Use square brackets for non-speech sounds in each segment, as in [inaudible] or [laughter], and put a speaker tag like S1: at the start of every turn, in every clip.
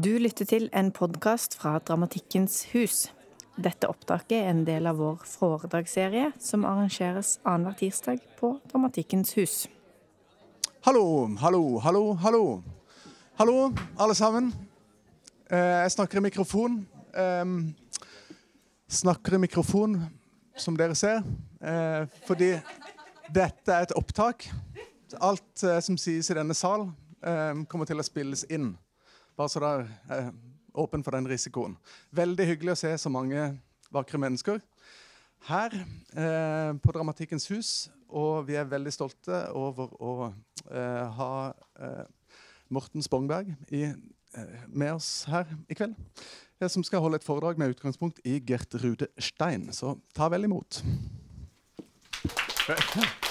S1: Du lytter til en podkast fra Dramatikkens hus. Dette opptaket er en del av vår foredragsserie som arrangeres annenhver tirsdag på Dramatikkens hus.
S2: Hallo, hallo, hallo, hallo. Hallo, alle sammen. Eh, jeg snakker i mikrofon. Snakker i mikrofon, som dere ser, eh, fordi dette er et opptak. Alt eh, som sies i denne sal, kommer til å spilles inn. Bare så dere er åpen for den risikoen. Veldig hyggelig å se så mange vakre mennesker her eh, på Dramatikkens hus. Og vi er veldig stolte over å eh, ha eh, Morten Spongberg i, eh, med oss her i kveld. eh, Som skal holde et foredrag med utgangspunkt i Gertrude Stein. Så ta vel imot. [laughs]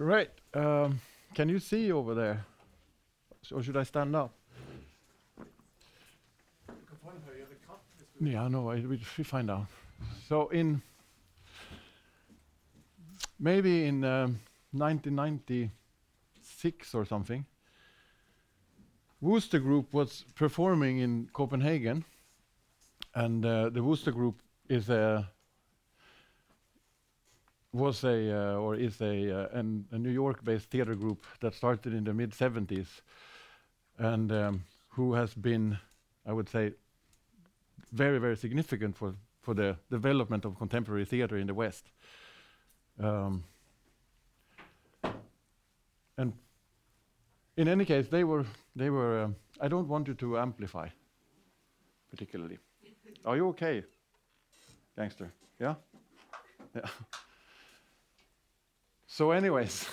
S3: Great. Um, can you see over there? Or should I stand up? Yeah, no, I, we, we find out. So in maybe in um, 1996 or something, Wooster Group was performing in Copenhagen, and uh, the Wooster Group is a was a uh, or is a, uh, an, a New York-based theater group that started in the mid 70s, and um, who has been, I would say, very very significant for for the development of contemporary theater in the West. Um, and in any case, they were they were. Um, I don't want you to amplify, particularly. Are you okay, gangster? Yeah. Yeah. So, anyways,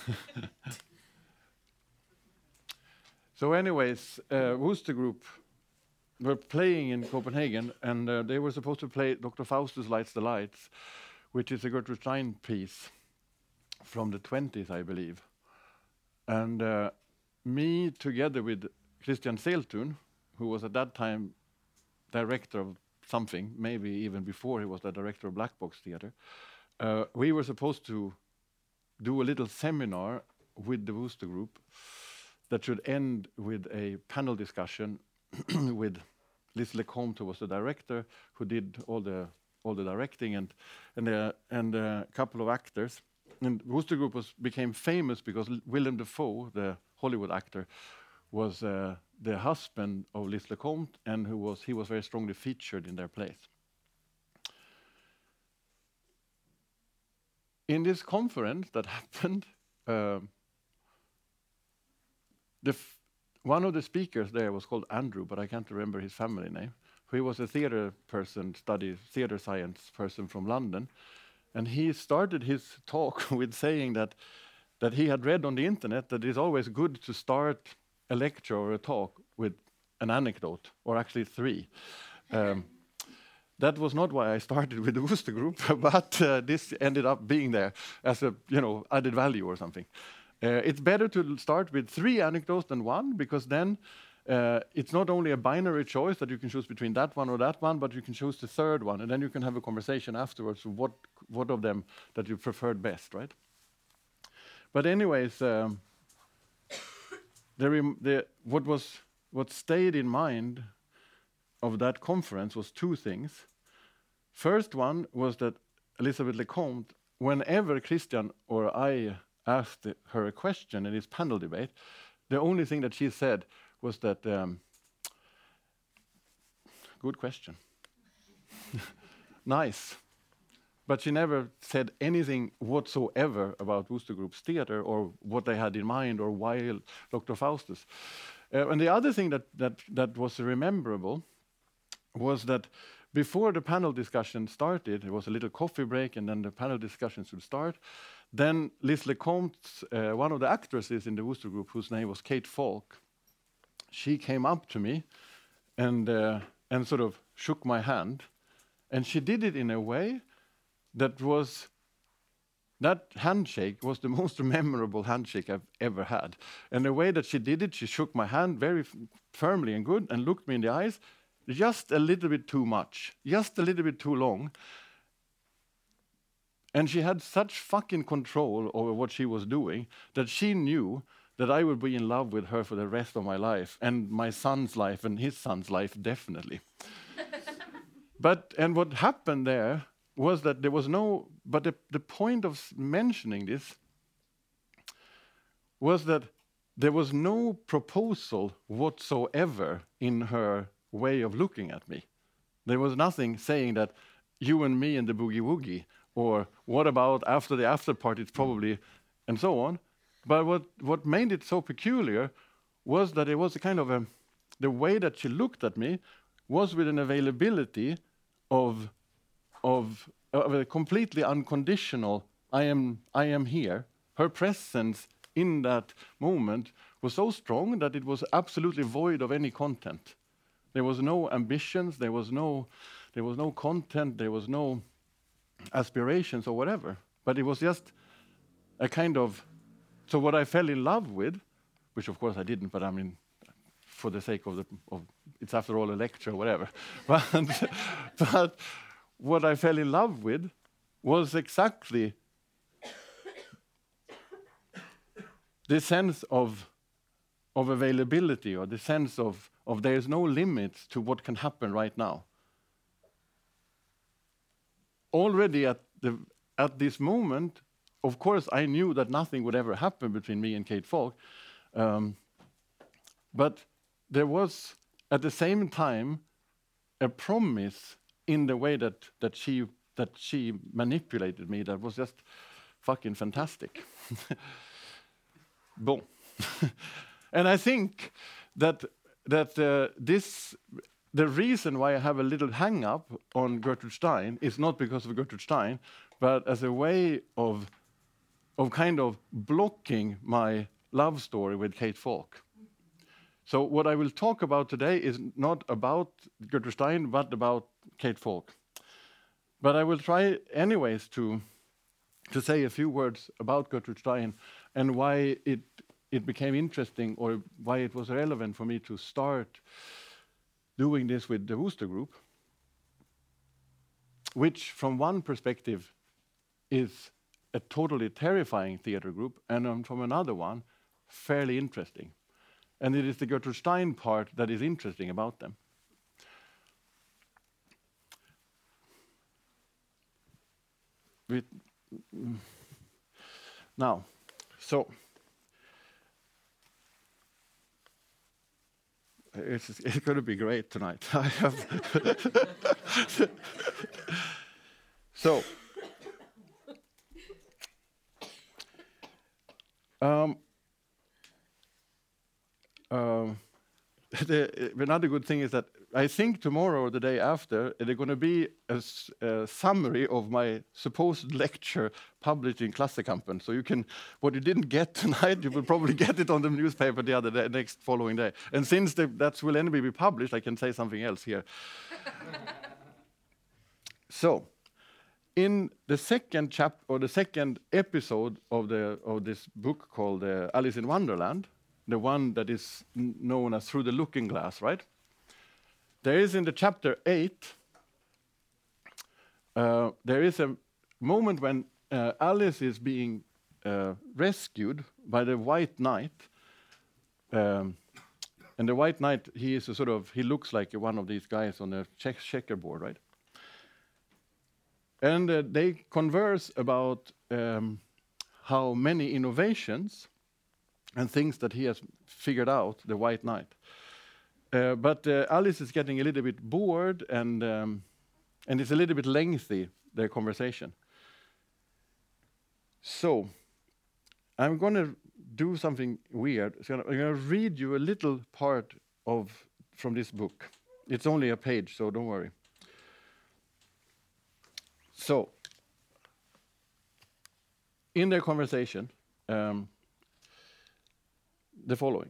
S3: [laughs] so anyways, uh, Wooster Group were playing in Copenhagen, and uh, they were supposed to play Dr. Faustus Lights the Lights, which is a Gertrude Stein piece from the 20s, I believe. And uh, me, together with Kristian Seltun, who was at that time director of something, maybe even before he was the director of Black Box Theatre, uh, we were supposed to do a little seminar with the Wooster Group that should end with a panel discussion [clears throat] with Liz LeCompte, who was the director, who did all the all the directing, and and uh, and a couple of actors. And Wooster Group was became famous because L- Willem Dafoe, the Hollywood actor, was uh, the husband of Liz LeCompte, and who was he was very strongly featured in their plays. In this conference that [laughs] happened, um, one of the speakers there was called Andrew, but I can't remember his family name. He was a theater person, study theater science person from London, and he started his [laughs] talk [laughs] with saying that that he had read on the internet that it's always good to start a lecture or a talk with an anecdote, or actually three. Um, that was not why I started with the Wooster Group, [laughs] but uh, this ended up being there as a you know added value or something. Uh, it's better to start with three anecdotes than one because then uh, it's not only a binary choice that you can choose between that one or that one, but you can choose the third one, and then you can have a conversation afterwards. What what of them that you preferred best, right? But anyways, um, the, the what was what stayed in mind of that conference was two things. First one was that Elizabeth LeCompte, whenever Kristian or I asked her a question in this panel debate, the only thing that she said was that, um, good question. [laughs] nice. But she never said anything whatsoever about Wooster Group's theater or what they had in mind or why Dr. Faustus. Uh, and the other thing that, that, that was rememberable was that before the panel discussion started, there was a little coffee break, and then the panel discussion should start. Then Liz LeCompte, uh, one of the actresses in the Wooster Group, whose name was Kate Valk, she came up to me and uh, and sort of shook my hand, and she did it in a way that was that handshake was the [laughs] most memorable handshake I've ever had. And the way that she did it, she shook my hand very firmly and good and looked me in the eyes, just a little bit too much, just a little bit too long. And she had such fucking control over what she was doing that she knew that I would be in love with her for the rest of my life, and my son's life, and his son's life, definitely. [laughs] but, and what happened there was that there was no, but the, the point of mentioning this was that there was no proposal whatsoever in her way of looking at me. There was nothing saying that you and me and the boogie woogie, or what about after the after party, it's probably, and so on. But what, what made it so peculiar was that it was a kind of a, the way that she looked at me was with an availability of, of, of a completely unconditional, I am, I am here. Her presence in that moment was so strong that it was absolutely void of any content. There was no ambitions, there was no, there was no content, there was no aspirations or whatever. But it was just a kind of so what I fell in love with, which of course I didn't, but I mean, for the sake of the, of, it's after all a lecture, or whatever. [laughs] but, but what I fell in love with was exactly the sense of of availability or the sense of, of there's no limits to what can happen right now. Already at, the, at this moment, of course, I knew that nothing would ever happen between me and Kate Valk. Um, but there was, at the same time, a promise in the way that, that, she, that she manipulated me that was just fucking fantastic. [laughs] bon. [laughs] and I think that, that uh, this, the reason why I have a little hang up on Gertrude Stein is not because of Gertrude Stein, but as a way of of kind of blocking my love story with Kate Valk. So what I will talk about today is not about Gertrude Stein, but about Kate Valk. But I will try anyways to, to say a few words about Gertrude Stein and why it, it became interesting or why it was relevant for me to start doing this with the Wooster Group, which from one perspective is a totally terrifying theater group, and um, from another one, fairly interesting. And it is the Gertrude Stein part that is interesting about them. With, now, so it's, it's going to be great tonight. [laughs] [laughs] So. Um, um, [laughs] the, another good thing is that I think tomorrow or the day after, there's going to be a summary of my supposed [laughs] lecture published in Klassekampen. So you can, what you didn't get [laughs] tonight, you will probably get it on the newspaper the other day, next following day. And since the, that will anyway be published, I can say something else here. [laughs] so, in the second chapter or the second episode of the of this book called uh, Alice in Wonderland, the one that is known as Through the Looking Glass, right? There is in the chapter eight. Uh, there is a moment when uh, Alice is being uh, rescued by the White Knight, um, and the White Knight he is a sort of he looks like one of these guys on the check- checkerboard, right? And uh, they converse about um, how many innovations and things that he has figured out, the White Knight. Uh, but uh, Alice is getting a little bit bored and, um, and it's a little bit lengthy, their conversation. So, I'm going to do something weird. So I'm going to read you a little part of from this book. It's only a page, so don't worry. So, in their conversation, um, the following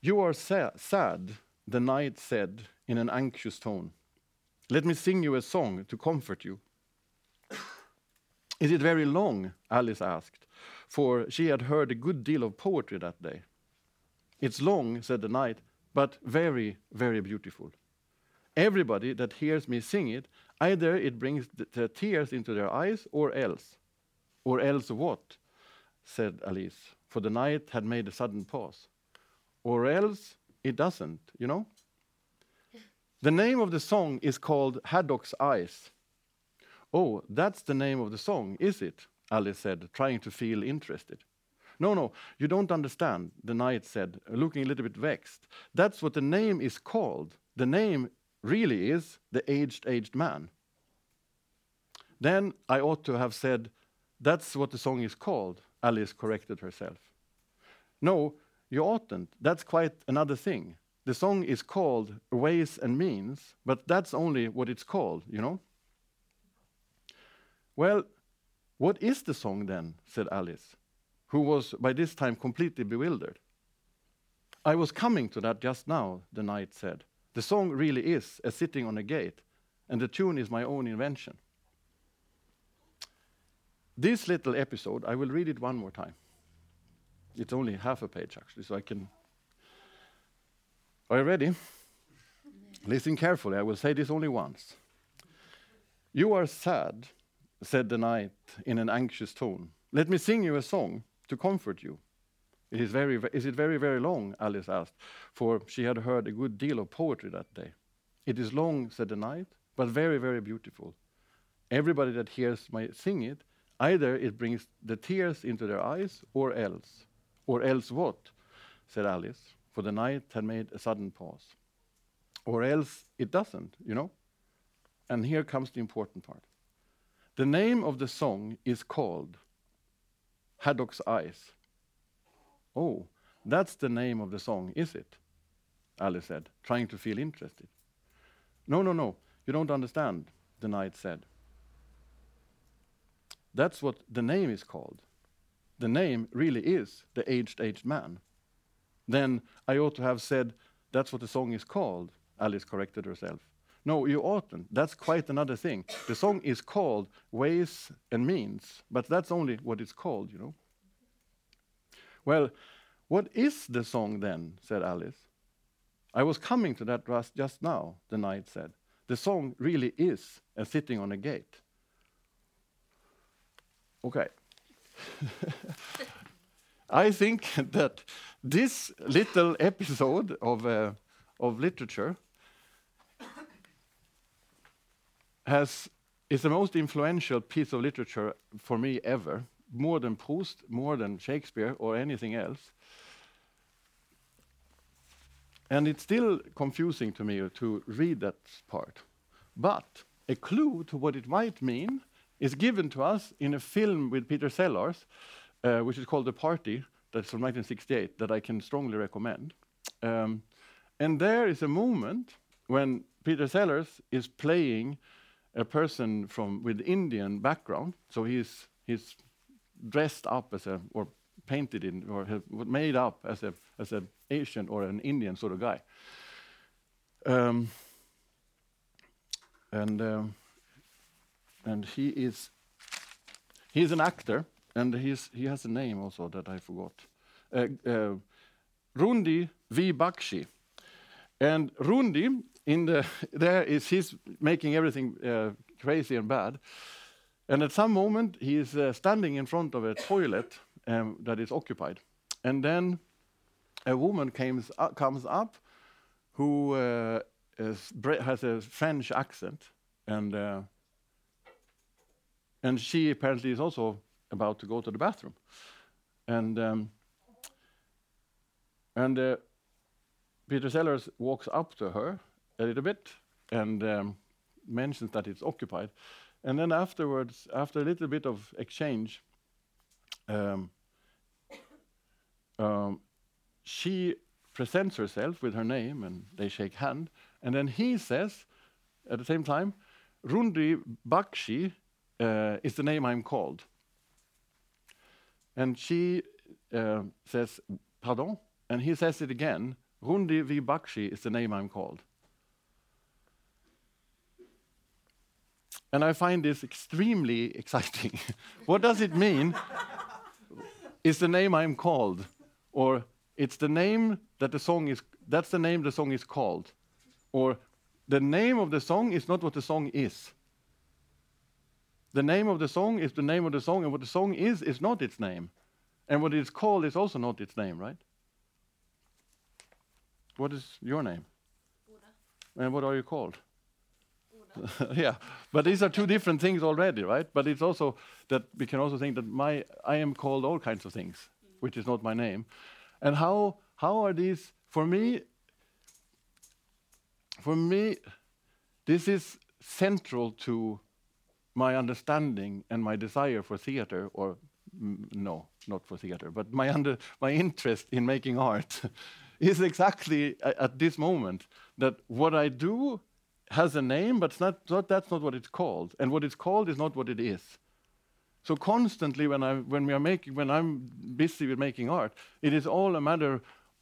S3: You are sa- sad, the knight said in an anxious tone. Let me sing you a song to comfort you. Is it very long? Alice asked, for she had heard a good deal of poetry that day. It's long, said the knight, but very, very beautiful. Everybody that hears me sing it, either it brings the, tears into their eyes or else. Or else what? said Alice. for the knight had made a sudden pause. Or else it doesn't, you know? The name of the song is called Haddock's Eyes. Oh, that's the name of the song, is it? Alice said, trying to feel interested. No, no, you don't understand, the knight said, looking a little bit vexed. That's what the name is called. The name really is the aged, aged man. Then I ought to have said, That's what the song is called, Alice corrected herself. No, you oughtn't. That's quite another thing. The song is called Ways and Means, but that's only what it's called, you know? Well, what is the song then? said Alice, who was by this time completely bewildered. I was coming to that just now, the knight said. The song really is a sitting on a gate, and the tune is my own invention. This little episode, I will read it one more time. It's only half a page, actually, so I can. Are you ready? Listen carefully, I will say this only once. You are sad, said the knight in an anxious tone. Let me sing you a song to comfort you. It is, very, is it very, very long? Alice asked, for she had heard a good deal of poetry that day. It is long, said the knight, but very, very beautiful. Everybody that hears my sing it, either it brings the tears into their eyes, or else. Or else what? said Alice, for the knight had made a sudden pause. Or else it doesn't, you know? And here comes the important part. The name of the song is called Haddock's Eyes. Oh, that's the name of the song, is it? Alice said, trying to feel interested. No, no, no, you don't understand, the knight said. That's what the name is called. The name really is the aged, aged man. Then I ought to have said, that's what the song is called, Alice corrected herself. No, you oughtn't. That's quite another thing. The song is called Ways and Means, but that's only what it's called, you know. Well, what is the song then? said Alice. I was coming to that just now, the knight said. The song really is a sitting on a gate. Okay. [laughs] I think that this little episode of, uh, of literature has, is the most influential piece of literature for me ever more than Proust, more than Shakespeare, or anything else. And it's still confusing to me to read that part. But a clue to what it might mean is given to us in a film with Peter Sellers, uh, which is called The Party, that's from 1968, that I can strongly recommend. Um, and there is a moment when Peter Sellers is playing a person from with Indian background, so he's he's dressed up as a or painted in or made up as a as an Asian or an Indian sort of guy. Um, and um, and he is he's an actor and he's he has a name also that I forgot. Uh, uh, Hrundi V Bakshi. And Hrundi in the [laughs] there is he's making everything uh, crazy and bad. And at some moment, he is uh, standing in front of a toilet um, that is occupied. And then a woman comes, uh, comes up who uh, has a French accent. And, uh, and she apparently is also about to go to the bathroom. And, um, and uh, Peter Sellers walks up to her a little bit and um, mentions that it's occupied. And then afterwards, after a little bit of exchange, um, um, she presents herself with her name and they shake hand. And then he says, at the same time, Hrundi Bakshi uh, is the name I'm called. And she uh, says, Pardon? And he says it again, Hrundi V. Bakshi is the name I'm called. And I find this extremely [laughs] exciting. what does it mean? [laughs] is the name I'm called, or it's the name that the song is, that's the name the song is called, or the name of the song is not what the song is. The name of the song is the name of the song, and what the song is is not its name. And what it's called is also not its name, right? What is your name? And what are you called? [laughs] yeah, but these are two different things already, right? But it's also that we can also think that my I am called all kinds of things, mm-hmm. which is not my name. And how how are these for me? For me, this is central to my understanding and my desire for theater, or no, not for theater, but my under my interest in making art [laughs] is exactly at this moment that what I do has a name, but not, not, that's not what it's called, and what it's called is not what it is. So constantly, when I when we are making when I'm busy with making art, it is all a matter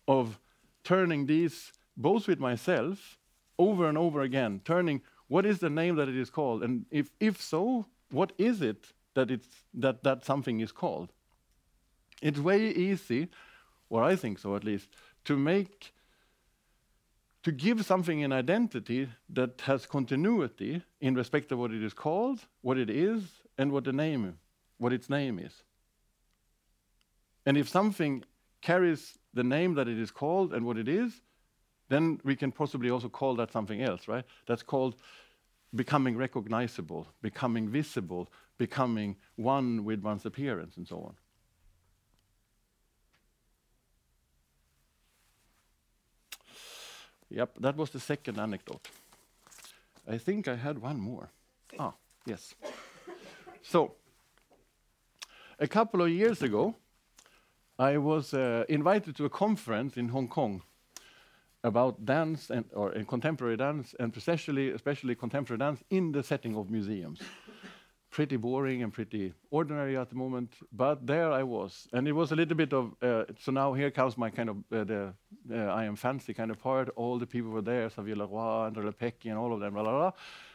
S3: of turning these both with myself over and over again, turning what is the name that it is called, and if if so, what is it that it's that that something is called? It's way easy, or I think so at least, to make to give something an identity that has continuity in respect of what it is called, what it is, and what the name, what its name is. And if something carries the name that it is called and what it is, then we can possibly also call that something else, right? That's called becoming recognizable, becoming visible, becoming one with one's appearance, and so on. Yep, that was the second anecdote. I think I had one more. Ah, yes. So, a couple of years ago, I was uh, invited to a conference in Hong Kong about dance and or in contemporary dance, and especially especially contemporary dance in the setting of museums. pretty boring and pretty ordinary at the moment, but there I was, and it was a little bit of. Uh, so now here comes my kind of uh, the uh, I am fancy kind of part. All the people were there, Xavier Leroy, André Lepecki, and all of them. Blah, blah, blah.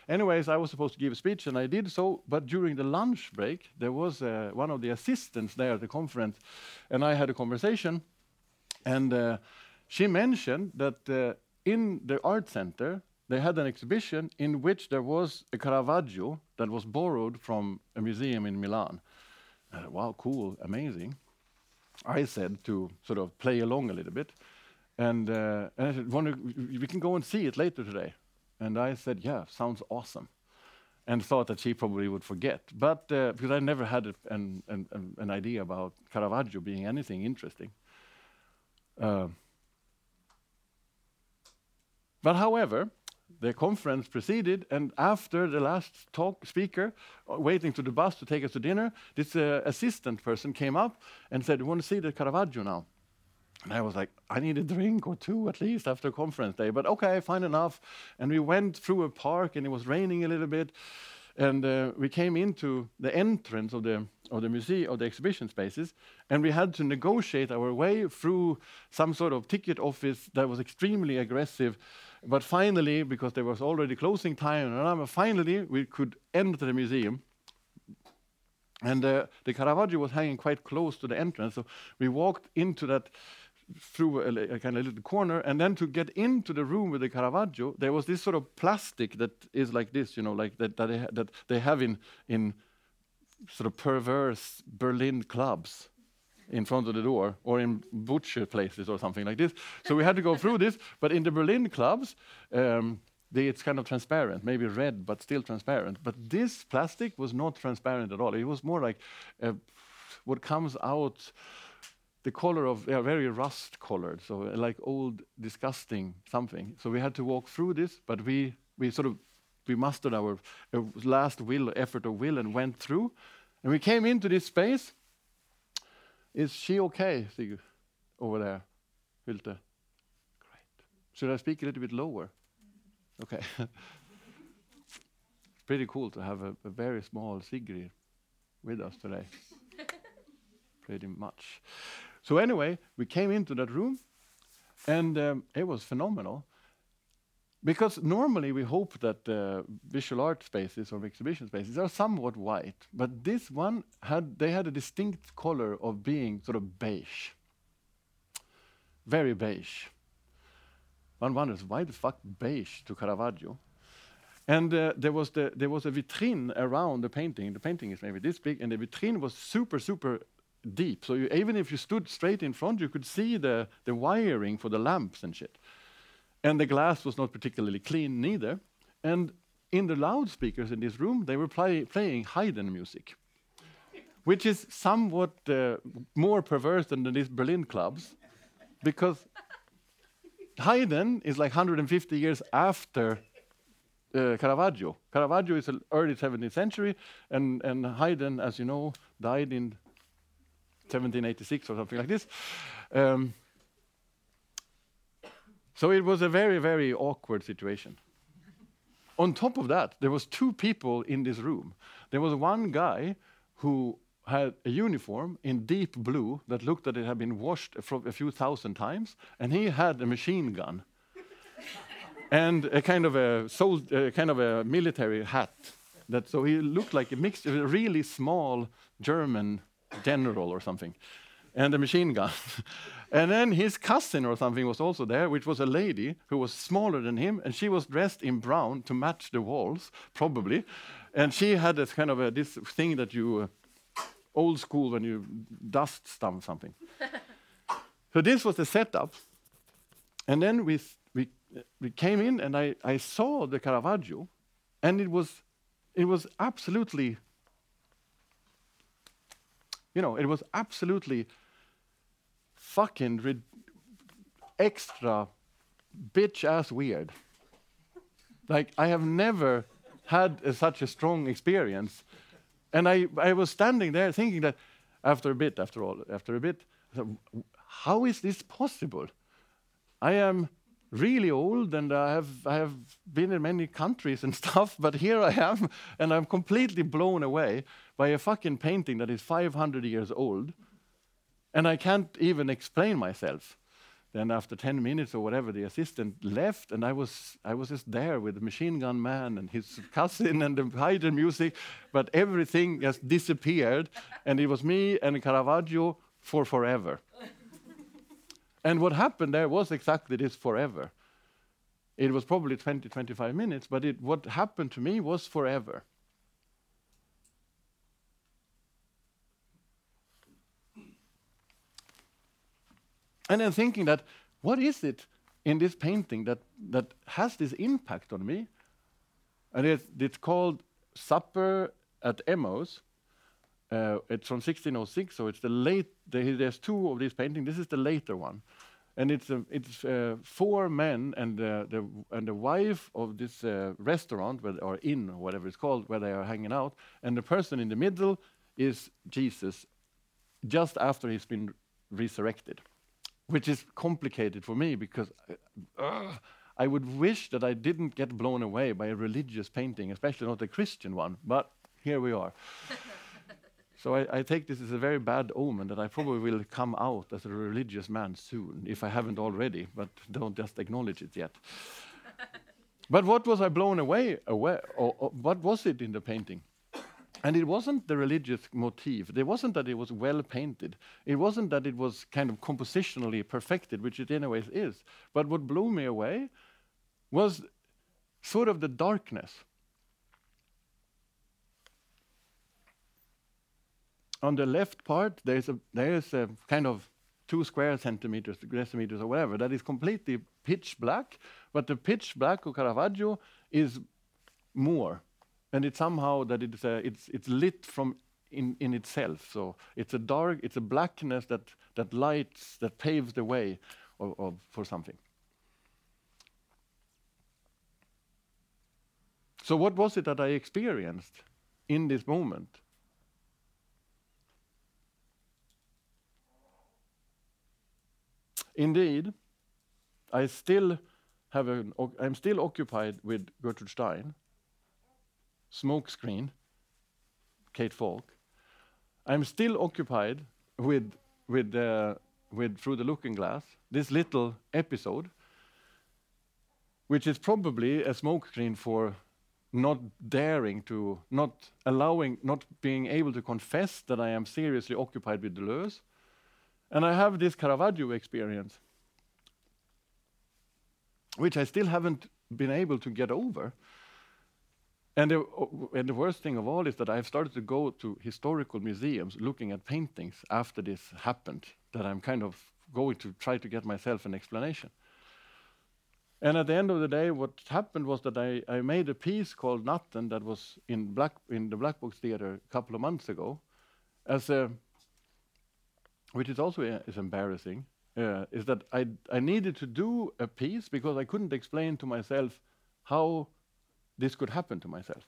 S3: Anyways, I was supposed to give a speech, and I did so. But during the lunch break, there was uh, one of the assistants there at the conference, and I had a conversation, and uh, she mentioned that uh, in the art center they had an exhibition in which there was a Caravaggio that was borrowed from a museum in Milan. Uh, wow, cool, amazing. I said to sort of play along a little bit, and, uh, and I said, we can go and see it later today. And I said, yeah, sounds awesome. And thought that she probably would forget. But uh, because I never had a, an, an, an- idea about Caravaggio being anything interesting. Uh, but however, the conference proceeded, and after the last talk speaker, uh, waiting to the bus to take us to dinner, this uh, assistant person came up and said, "We want to see the Caravaggio now." And I was like, I need a drink or two at least after conference day, but okay, fine enough. And we went through a park, and it was raining a little bit, and uh, we came into the entrance of the of the museum of the exhibition spaces, and we had to negotiate our way through some sort of ticket office that was extremely aggressive. But finally, because there was already closing time, finally we could enter the museum. And uh, the Caravaggio was hanging quite close to the entrance, so we walked into that through a, a kind of little corner, and then to get into the room with the Caravaggio, there was this sort of plastic that is like this, you know, like that that they, that they have in in sort of perverse Berlin clubs in front of the door or in butcher places or something like this. So we had to go through this, but in the Berlin clubs, um, they, it's kind of transparent, maybe red, but still transparent. But this plastic was not transparent at all. It was more like uh, what comes out, the color of, yeah, very rust colored, so uh, like old, disgusting something. So we had to walk through this, but we, we sort of we mustered our uh, last will, effort of will, and went through. And we came into this space. Is she okay, over there, Hylte? Great. Should I speak a little bit lower? Okay. [laughs] pretty cool to have a, a very small Sigrid with us today. [laughs] pretty much. So anyway, we came into that room, and um, it was phenomenal. Because normally we hope that uh, visual art spaces or exhibition spaces are somewhat white, but this one had they had a distinct color of being sort of beige, very beige. One wonders why the fuck beige to Caravaggio, and uh, there was the there was a vitrine around the painting. The painting is maybe this big, and the vitrine was super super deep. So you, even if you stood straight in front, you could see the, the wiring for the lamps and shit. And the glass was not particularly clean neither. And in the loudspeakers in this room, they were play, playing Haydn music, which is somewhat uh, more perverse than these Berlin clubs, because Haydn is like 150 years after uh, Caravaggio. Caravaggio is early 17th century, and, and Haydn, as you know, died in 1786 or something like this. Um, so it was a very, very awkward situation. On top of that, there was two people in this room. There was one guy who had a uniform in deep blue that looked that it had been washed a few thousand times, and he had a machine gun [laughs] and a kind of a kind of a military hat. That so he looked like a mixed, a really small German general or something, and a machine gun. [laughs] and then his cousin or something was also there, which was a lady who was smaller than him, and she was dressed in brown to match the walls, probably. And she had this kind of a, this thing that you, uh, old school, when you dust stump something. [laughs] so this was the setup. And then we we came in and I, I saw the Caravaggio, and it was, it was absolutely, you know, it was absolutely fucking extra bitch ass weird. like I have never had a, such a strong experience, and I I was standing there thinking that after a bit, after all, after a bit, how is this possible? I am really old and I have, I have been in many countries and [laughs] stuff, but here I am and I'm completely blown away by a fucking painting that is 500 years old and I can't even explain myself. Then after 10 minutes or whatever, the assistant left and I was, I was just there with the machine gun man and his cousin and the Haydn music, but everything just disappeared and it was me and Caravaggio for forever. And what happened there was exactly this forever. It was probably 20, 25 minutes, but it, what happened to me was forever. And then thinking that, what is it in this painting that, that has this impact on me? And it, it's called Supper at Emmaus. Uh, it's from 1606, so it's the late. The, there's two of these paintings. This is the later one, and it's uh, it's uh, four men and the and the wife of this uh, restaurant where, or inn or whatever it's called where they are hanging out, and the person in the middle is Jesus, just after he's been resurrected, which is complicated for me because. Uh, I would wish that I didn't get blown away by a religious painting, especially not a Christian one, but here we are. [laughs] So I, I, take this as a very bad omen that I probably will come out as a religious man soon, if I haven't already, but don't just acknowledge it yet. [laughs] but what was I blown away, away or, or what was it in the painting? And it wasn't the religious motif. It wasn't that it was well painted. It wasn't that it was kind of compositionally perfected, which it anyways is. But what blew me away was sort of the darkness on the left part, there's a, there's a kind of two square centimeters, decimeters, or whatever, that is completely pitch black, but the pitch black of Caravaggio is more. And it's somehow that it's, it's, it's lit from in, in itself. So it's a dark, it's a blackness that, that lights, that paves the way of, of, for something. So, what was it that I experienced in this moment? Indeed, I still have an, I'm still occupied with Gertrude Stein, Smokescreen, Kate Valk. I'm still occupied with, with, uh, with Through the Looking Glass, this little episode, which is probably a smokescreen for not daring to, not allowing, not being able to confess that I am seriously occupied with Deleuze, and I have this Caravaggio experience, which I still haven't been able to get over. And the, and the worst thing of all is that I've started to go to historical museums looking at paintings after this happened, that I'm kind of going to try to get myself an explanation. And at the end of the day, what happened was that I, I made a piece called Nothing that was in, Black, in the Black Box Theatre a couple of months ago, as a, which is also uh, is embarrassing, uh, is that I, I needed to do a piece because I couldn't explain to myself how this could happen to myself.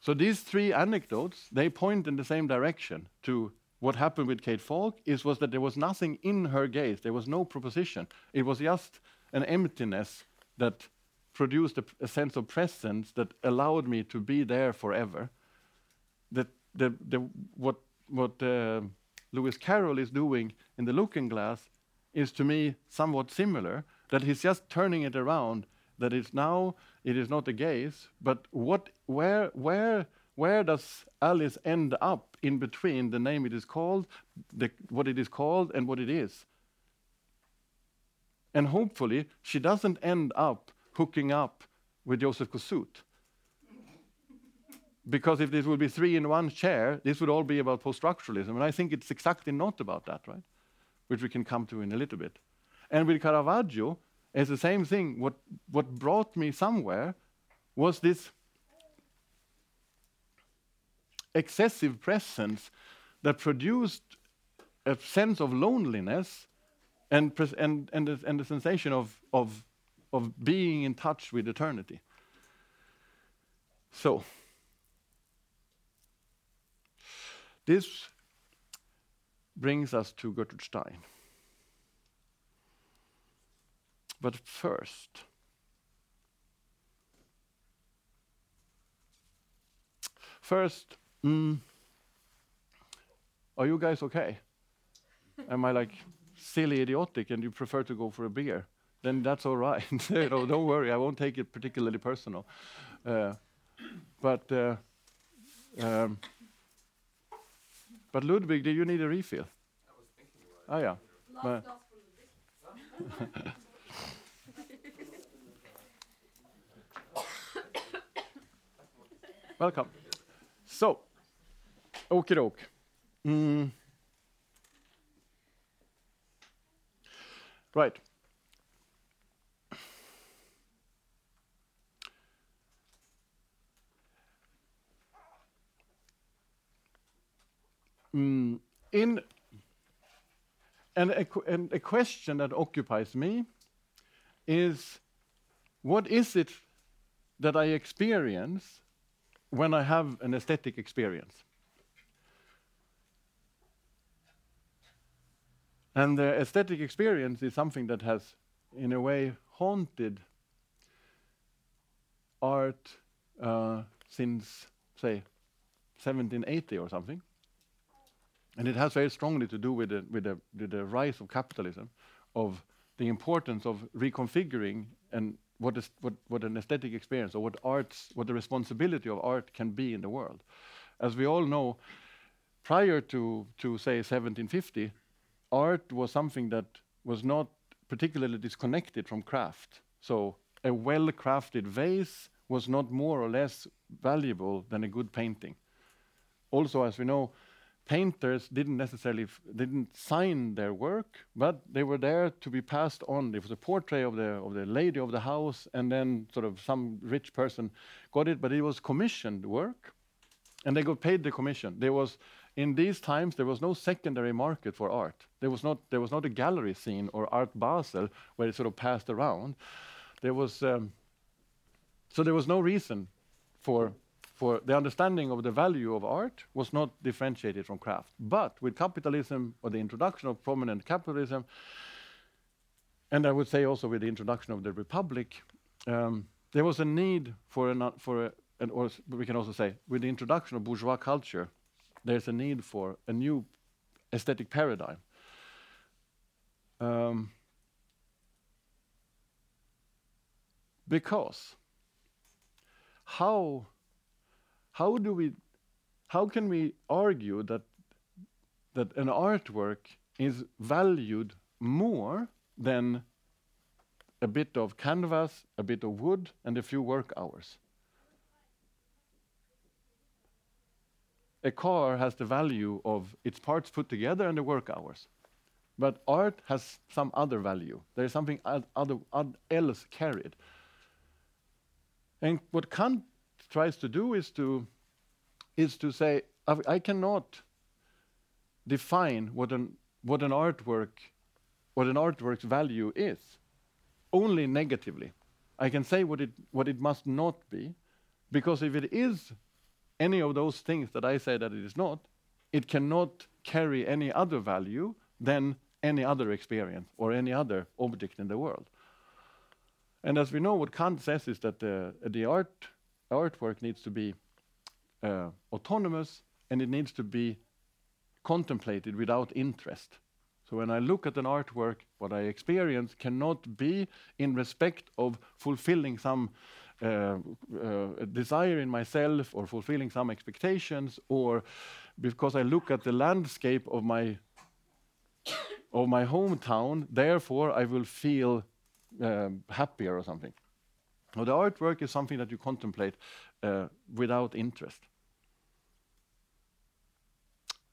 S3: So these three anecdotes, they point in the same direction to what happened with Kate Valk is was that there was nothing in her gaze. There was no proposition. It was just an emptiness that produced a, a sense of presence that allowed me to be there forever. That the, the, what what uh, Lewis Carroll is doing in the Looking Glass is to me somewhat similar. That he's just turning it around. That it's now it is not a gaze, but what where where where does Alice end up in between the name it is called, the, what it is called, and what it is? And hopefully, she doesn't end up hooking up with Joseph Kosuth. because if this would be three in one chair, this would all be about post structuralism. And I think it's exactly not about that, right? Which we can come to in a little bit. And with Caravaggio, it's the same thing. What, what brought me somewhere was this excessive presence that produced a sense of loneliness and, and, and, the, and the sensation of, of, of being in touch with eternity. So, this brings us to Gertrude Stein. But first, first, mm, are you guys okay? Am I like silly idiotic and you prefer to go for a beer? Then that's all right. [laughs] you know, don't worry, I won't take it particularly personal. Uh, but uh, um, but Ludwig, do you need a refill? I was thinking about it. Oh yeah. [laughs] Welcome. So, Okidok. Mm. Right. Mm. In and a, and a question that occupies me is what is it that I experience when I have an aesthetic experience. And the aesthetic experience is something that has, in a way, haunted art uh, since, say, 1780 or something. And it has very strongly to do with the, with the, with the rise of capitalism, of the importance of reconfiguring and what is what, what an aesthetic experience or what arts what the responsibility of art can be in the world. As we all know, prior to to say 1750, art was something that was not particularly disconnected from craft. So a well-crafted vase was not more or less valuable than a good painting. Also, as we know, painters didn't necessarily didn't sign their work, but they were there to be passed on. It was a portrait of the of the lady of the house, and then sort of some rich person got it, but it was commissioned work, and they got paid the commission. There was in these times there was no secondary market for art. There was not there was not a gallery scene or Art Basel where it sort of passed around. There was um, so there was no reason for for the understanding of the value of art was not differentiated from craft. But with capitalism or the introduction of prominent capitalism, and I would say also with the introduction of the republic, um, there was a need for an, for a, an, or we can also say with the introduction of bourgeois culture, there's a need for a new aesthetic paradigm. Um, because how how do we how can we argue that that an artwork is valued more than a bit of canvas, a bit of wood, and a few work hours. A car has the value of its parts put together and the work hours. But art has some other value. There is something oth- other, oth- else carried. And what Kant tries to do is to, is to say, I, cannot define what an, what an artwork, what an artwork's value is, only negatively. I can say what it, what it must not be, because if it is any of those things that I say that it is not, it cannot carry any other value than any other experience or any other object in the world. And as we know, what Kant says is that the, the art, artwork needs to be uh, autonomous and it needs to be contemplated without interest. So when I look at an artwork, what I experience cannot be in respect of fulfilling some uh, uh, desire in myself or fulfilling some expectations or because I look at the landscape of my of my hometown, therefore I will feel um, happier or something. Now, the artwork is something that you contemplate uh, without interest.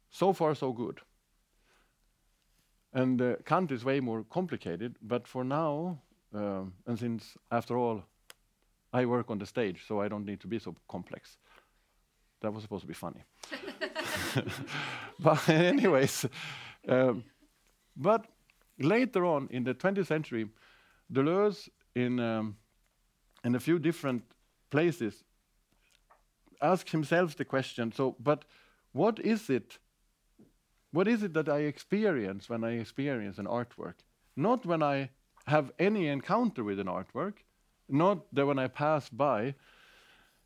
S3: So far, so good. And uh, Kant is way more complicated, but for now, um, and since after all, I work on the stage, so I don't need to be so complex. That was supposed to be funny. [laughs] [laughs] but, anyways, um, but later on in the 20th century, Deleuze, in, um, in a few different places, ask himself the question so, but what is it? What is it that I experience when I experience an artwork? Not when I have any encounter with an artwork, not that when I pass by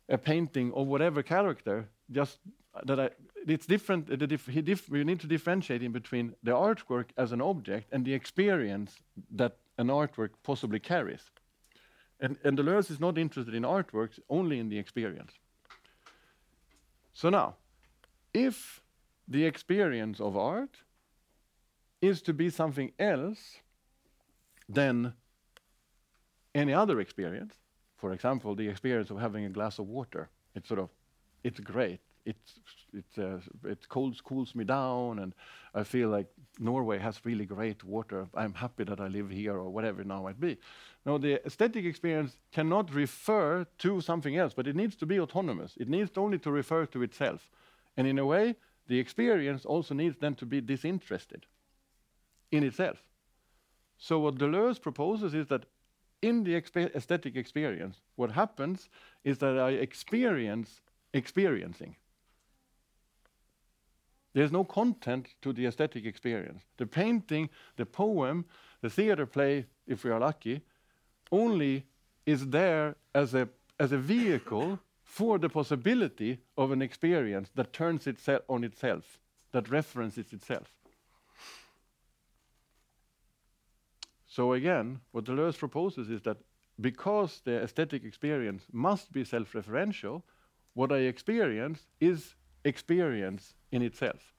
S3: a painting of whatever character, just that I, it's different. The dif dif need to differentiate in between the artwork as an object and the experience that an artwork possibly carries. And, and Deleuze is not interested in artworks, only in the experience. So now, if the experience of art is to be something else than any other experience, for example, the experience of having a glass of water, it's sort of, it's great. It's, it, uh, it cools, cools me down, and I feel like Norway has really great water. I'm happy that I live here, or whatever it now might be. Now, the aesthetic experience cannot refer to something else, but it needs to be autonomous. It needs only to refer to itself. And in a way, the experience also needs then to be disinterested in itself. So what Deleuze proposes is that in the aesthetic experience, what happens is that I experience experiencing. There's no content to the aesthetic experience. The painting, the poem, the theater play, if we are lucky, only is there as a, as a vehicle for the possibility of an experience that turns itself on itself, that references itself. So again, what Deleuze proposes is that because the aesthetic experience must be self-referential, what I experience is experience in itself.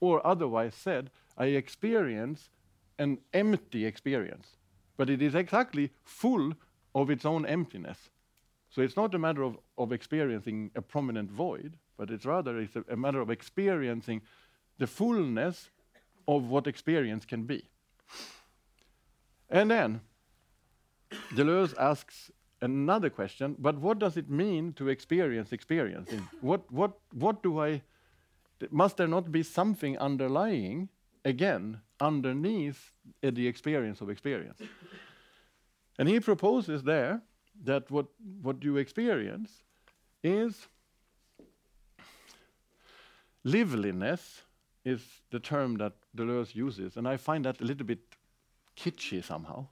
S3: Or otherwise said, I experience an empty experience, but it is exactly full of its own emptiness. So it's not a matter of, of experiencing a prominent void, but it's rather it's a, a matter of experiencing the fullness of what experience can be. And then Deleuze asks another question, but what does it mean to experience experiencing? what, what, what do I, must there not be something underlying, again, underneath uh, the experience of experience? and he proposes there that what, what you experience is liveliness is the term that Deleuze uses, and I find that a little bit kitschy somehow.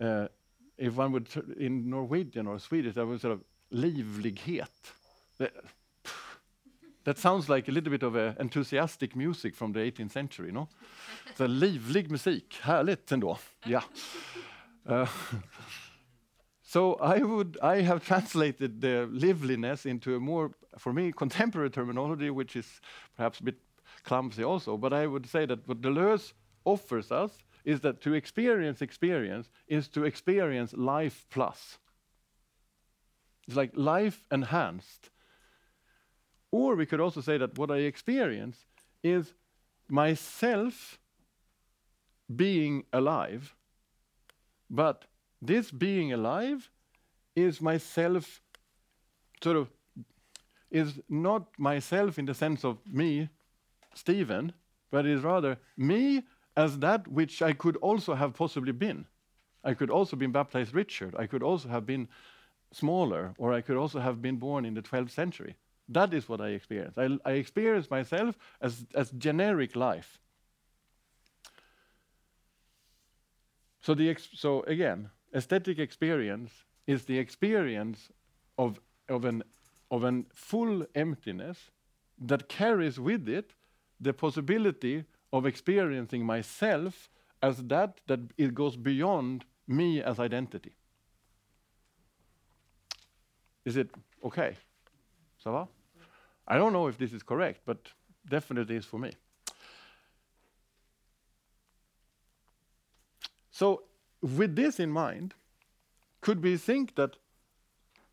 S3: Uh, if one would, in Norwegian or Swedish, that would sort of livlighet. That, sounds like a little bit of a enthusiastic music from the 18th century, no? Så livlig musik, härligt ändå. Ja. Uh, so I would, I have translated the liveliness into a more, for me, contemporary terminology, which is perhaps a bit clumsy also, but I would say that what Deleuze offers us is that to experience experience is to experience life plus. It's like life enhanced. Or we could also say that what I experience is myself being alive, but this being alive is myself sort of is not myself in the sense of me, Stephen, but is rather me as that which I could also have possibly been. I could also been baptized Richard. I could also have been smaller, or I could also have been born in the 12th century. That is what I experience. I, I experience myself as, as generic life. So, the so again, aesthetic experience is the experience of, of, an, of an full emptiness that carries with it the possibility of experiencing myself as that that it goes beyond me as identity. Is it okay? Ça va? I don't know if this is correct, but definitely is for me. So, with this in mind, could we think that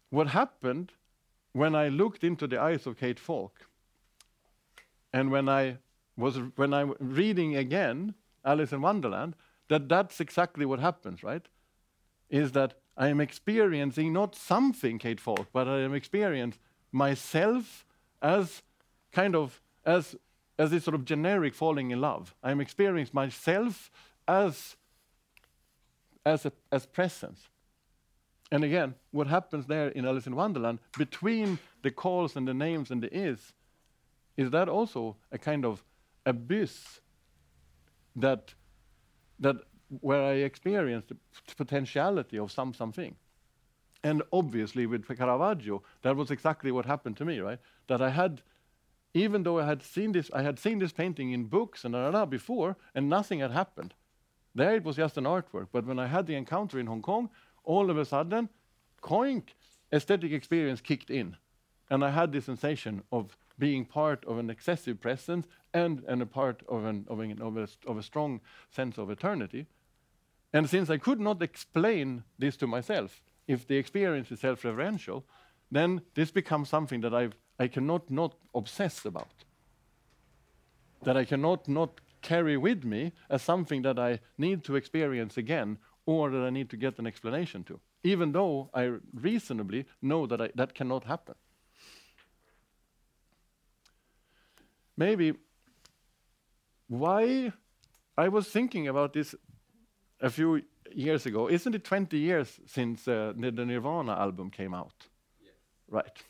S3: what happened when I looked into the eyes of Kate Valk and when I was when I reading again Alice in Wonderland, that that's exactly what happens, right? Is that I am experiencing not something, Kate Valk, but I am experiencing myself as kind of as as this sort of generic falling in love. I am experiencing myself as as a, as presence. And again, what happens there in Alice in Wonderland between the calls and the names and the is, is that also a kind of abyss that that where I experienced the potentiality of some something. And obviously with Caravaggio, that was exactly what happened to me, right? That I had, even though I had seen this, I had seen this painting in books and da, da, da, before, and nothing had happened. There it was just an artwork. But when I had the encounter in Hong Kong, all of a sudden, coink, aesthetic experience kicked in. And I had this sensation of being part of an excessive presence and, and a part of, an, of, an, of, a, of a strong sense of eternity. And since I could not explain this to myself, if the experience is self-referential, then this becomes something that I've, I cannot not obsess about. That I cannot not carry with me as something that I need to experience again or that I need to get an explanation to, even though I reasonably know that I, that cannot happen. Maybe why I was thinking about this a few years ago. Isn't it 20 years since uh, the Nirvana album came out? Yes. Right.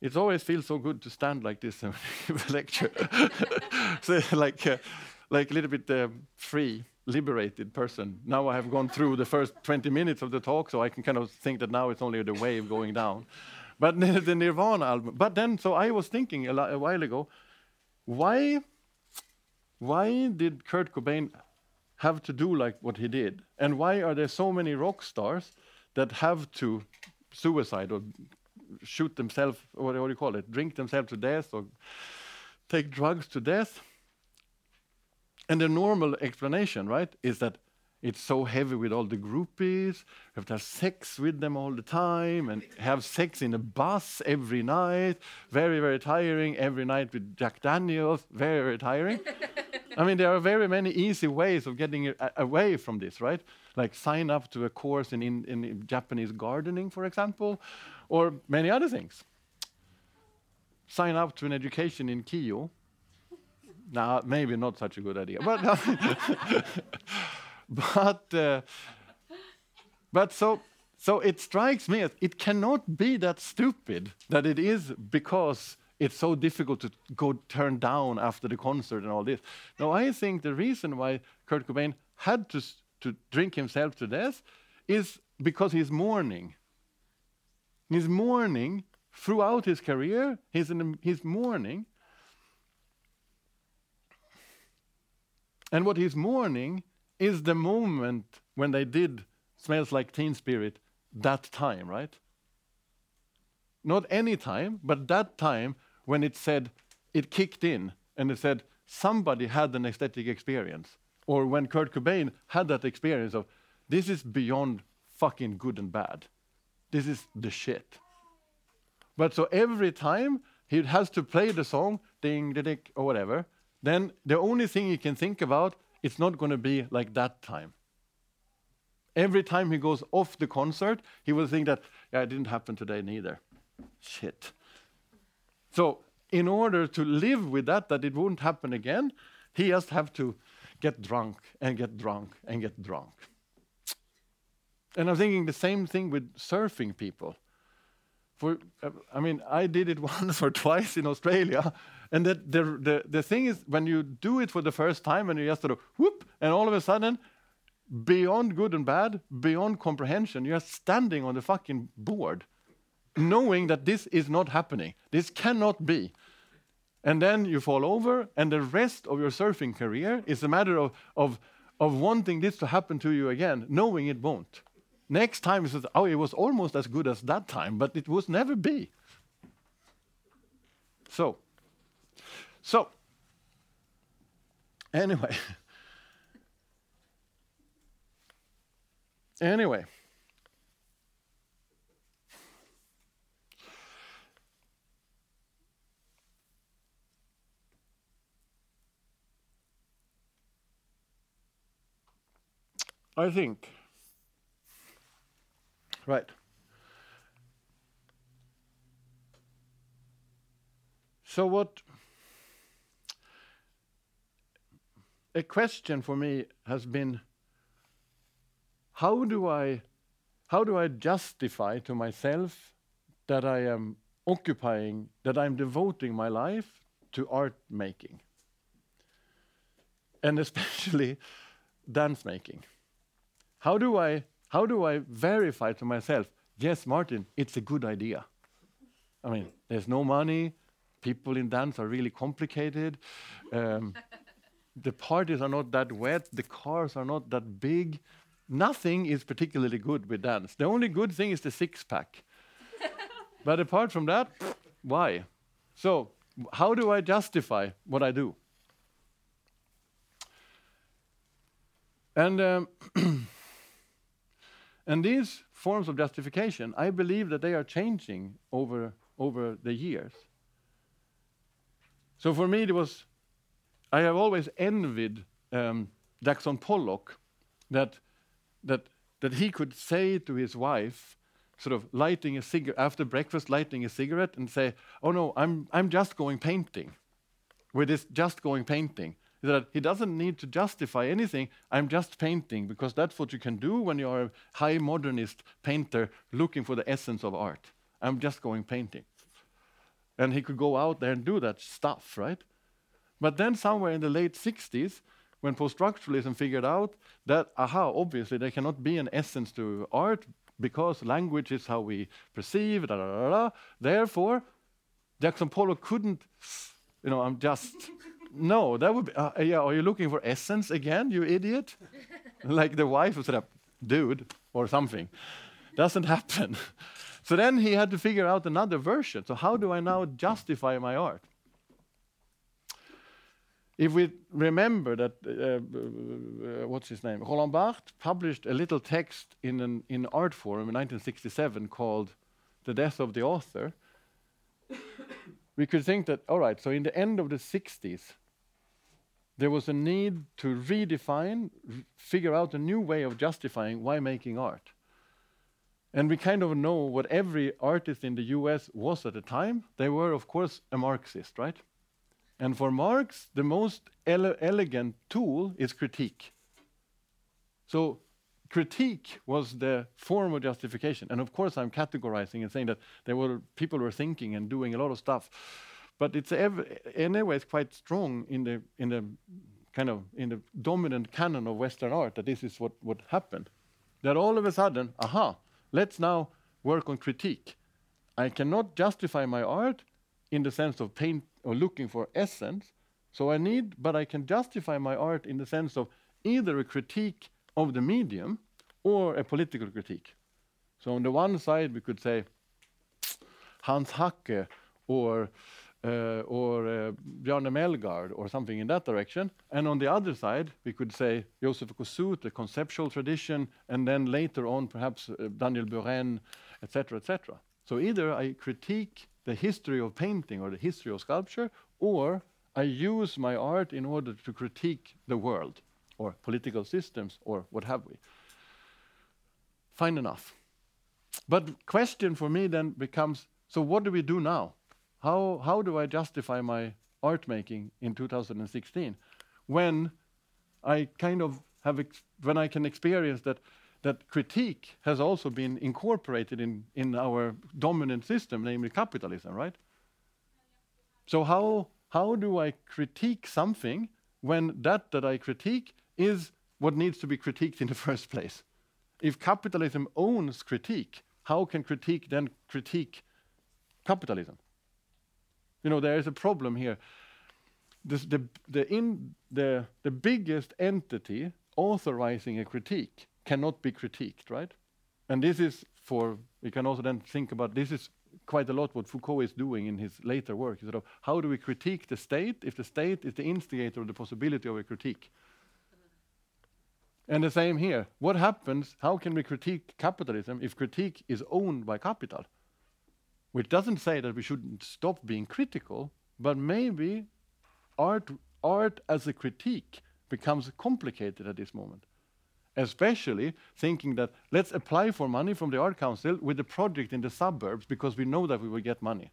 S3: It always feels so good to stand like this and [laughs] give a lecture. [laughs] so like, uh, like a little bit uh, free, liberated person. Now I have gone through the first 20 minutes of the talk, so I can kind of think that now it's only the wave going down. But [laughs] the Nirvana album. But then, so I was thinking a, a while ago, why, why did Kurt Cobain have to do like what he did? And why are there so many rock stars that have to suicide or shoot themselves, or what do you call it, drink themselves to death or take drugs to death? And the normal explanation, right, is that it's so heavy with all the groupies. You have to have sex with them all the time and have sex in a bus every night. Very, very tiring. Every night with Jack Daniels. Very, very tiring. I mean, there are very many easy ways of getting away from this, right? Like sign up to a course in, in, in Japanese gardening, for example, or many other things. Sign up to an education in Kyo. Now, maybe not such a good idea, but. [laughs] [laughs] [laughs] but uh, but so so it strikes me as it cannot be that stupid that it is because it's so difficult to go turn down after the concert and all this. No, I think the reason why Kurt Cobain had to to drink himself to death is because he's mourning. He's mourning throughout his career. He's in he's mourning. And what he's mourning is the moment when they did Smells Like Teen Spirit that time, right? Not any time, but that time when it said, it kicked in and it said, somebody had an aesthetic experience. or when Kurt Cobain had that experience of this is beyond fucking good and bad. This is the shit. But so every time he has to play the song, ding, ding, ding, or whatever, then the only thing he can think about, it's not going to be like that time. Every time he goes off the concert, he will think that, yeah, it didn't happen today neither. Shit. So, in order to live with that, that it won't happen again, he just have to get drunk and get drunk and get drunk. And I'm thinking the same thing with surfing people. For, uh, I mean, I did it [laughs] once or twice in Australia, and that the, the, the thing is, when you do it for the first time, and you just sort of whoop, and all of a sudden, beyond good and bad, beyond comprehension, you're standing on the fucking board, knowing that this is not happening. This cannot be. And then you fall over, and the rest of your surfing career is a matter of, of, of wanting this to happen to you again, knowing it won't. Next time, he says, oh, it was almost as good as that time, but it was never be. So, so, anyway. [laughs] anyway. I think. Right. So, what a question for me has been how do I how do I justify to myself that I am occupying that I'm devoting my life to art making and especially [laughs] dance making how do I how do I verify to myself yes Mårten it's a good idea I mean there's no money people in dance are really complicated um, [laughs] the parties are not that wet, the cars are not that big. Nothing is particularly good with dance. The only good thing is the six pack. [laughs] but apart from that, why? So, how do I justify what I do? And um, [clears throat] and these forms of justification, I believe that they are changing over over the years. So for me, it was I have always envied um, Jackson Pollock that, that, that he could say to his wife, sort of lighting a cigarette after breakfast, lighting a cigarette, and say, "Oh no, I'm I'm just going painting." With this just going painting, that he doesn't need to justify anything. I'm just painting because that's what you can do when you are a high modernist painter looking for the essence of art. I'm just going painting, and he could go out there and do that stuff, right? But then somewhere in the late 60s, when post-structuralism figured out that, aha, obviously there cannot be an essence to art because language is how we perceive, da, da, da, da. Therefore, Jackson Pollock couldn't, you know, I'm just, no, that would be, uh, yeah, are you looking for essence again, you idiot? [laughs] like the wife would say, dude, or something. Doesn't [laughs] happen. so then he had to figure out another version. So how do I now justify my art? if we remember that, uh, uh, what's his name? Roland Barthes published a little text in an in Artforum in 1967 called The Death of the Author, [coughs] [coughs] we could think that, all right, so in the end of the 60s, there was a need to redefine, figure out a new way of justifying why making art. And we kind of know what every artist in the US was at the time. They were, of course, a Marxist, right? And for Marx, the most ele elegant tool is critique. So critique was the form of justification. And of course, I'm categorizing and saying that there were people were thinking and doing a lot of stuff, but it's anyways quite strong in the in the kind of in the dominant canon of Western art that this is what what happened. That all of a sudden, aha, let's now work on critique. I cannot justify my art in the sense of paint or looking for essence. So I need, but I can justify my art in the sense of either a critique of the medium or a political critique. So on the one side, we could say Hans Haacke or uh, or uh, Bjarne Melgaard or something in that direction. And on the other side, we could say Joseph Kosuth, the conceptual tradition, and then later on perhaps uh, Daniel Buren, etc., etc. So either I critique the history of painting or the history of sculpture, or I use my art in order to critique the world or political systems or what have we. Fine enough. But question for me then becomes, so what do we do now? How, how do I justify my art making in 2016 when I kind of have, when I can experience that, that critique has also been incorporated in, in our dominant system, namely capitalism, right? So how, how do I critique something when that that I critique is what needs to be critiqued in the [laughs] first place? If capitalism owns critique, how can critique then critique capitalism? You know, there is a problem here. This, the, the, in, the, the biggest entity authorizing a critique cannot be critiqued, right? And this is for, we can also then think about this is quite a lot what Foucault is doing in his later work. Sort of how do we critique the state if the state is the instigator of the possibility of a critique? And the same here. What happens? How can we critique capitalism if critique is owned by capital? which doesn't say that we shouldn't stop being critical, but maybe art, art as a critique becomes complicated at this moment. Especially thinking that let's apply for money from the Art Council with a project in the suburbs because we know that we will get money.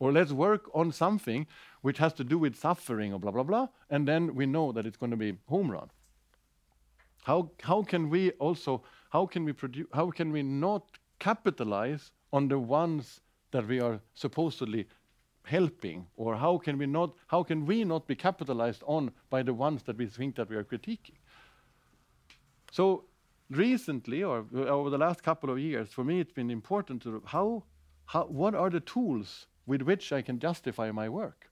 S3: Or let's work on something which has to do with suffering or blah, blah, blah, and then we know that it's going to be home run. How, how can we also, how can we produce, how can we not capitalize on the ones that we are supposedly helping? Or how can we not how can we not be capitalized on by the ones that we think that we are critiquing? So recently or over the last couple of years for me it's been important to how, how what are the tools with which i can justify my work?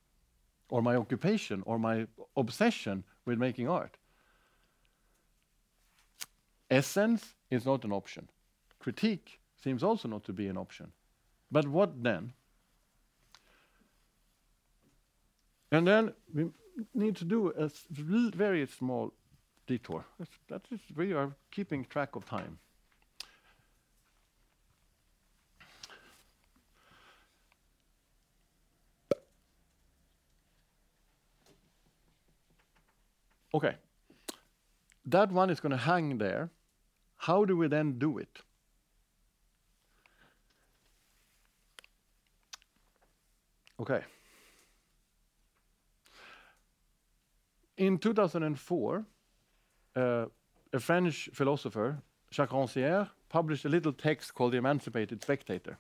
S3: Or my occupation or my obsession with making art essence is not an option critique seems also not to be an option but what then? And then we need to do a very small detour. That is, we are keeping track of time. Okay. That one is going to hang there. How do we then do it? Okay. In 2004, uh, a French philosopher, Jacques Rancière, published a little text called The Emancipated Spectator.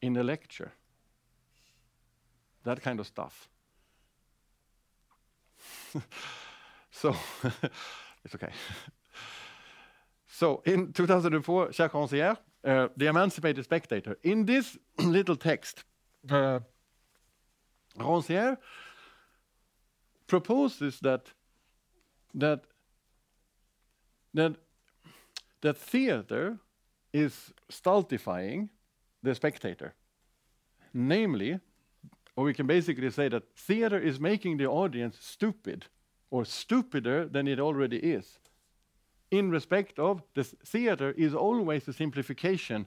S3: In a lecture. That kind of stuff. [laughs] so, [laughs] it's okay. So in 2004, Jacques Rancière, uh, The Emancipated Spectator, in this [clears throat] little text, uh, Rancière proposes that that that that theater is stultifying the spectator. Namely, or we can basically say that theater is making the audience stupid or stupider than it already is in respect of the theater is always a simplification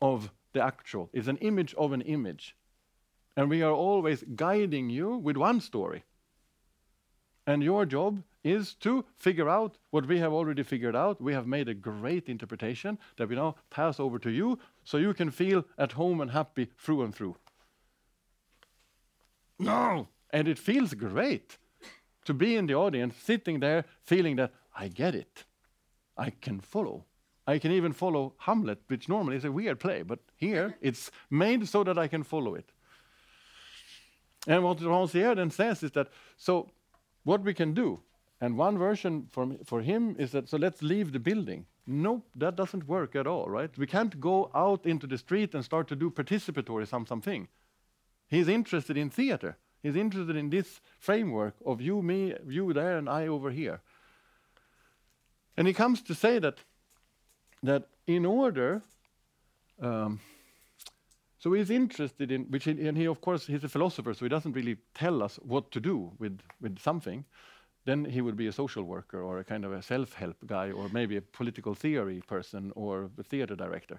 S3: of the actual. It's an image of an image. And we are always guiding you with one story. And your job is to figure out what we have already figured out. We have made a great interpretation that we now pass over to you so you can feel at home and happy through and through. No! And it feels great to be in the audience, sitting there, feeling that I get it. I can follow. I can even follow Hamlet, which normally is a weird play, but here [laughs] it's made so that I can follow it. And what Rancière then says is that so what we can do, and one version for, for him is that so let's leave the building. Nope, that doesn't work at all, right? We can't go out into the street and start to do participatory some something. He's interested in theater. He's interested in this framework of you, me, you there, and I over here. And he comes to say that, that in order Um, so he's interested in, which he, and he of course he's a philosopher, so he doesn't really tell us what to do with with something. Then he would be a social worker or a kind of a self-help guy, or maybe a political theory person or a theater director.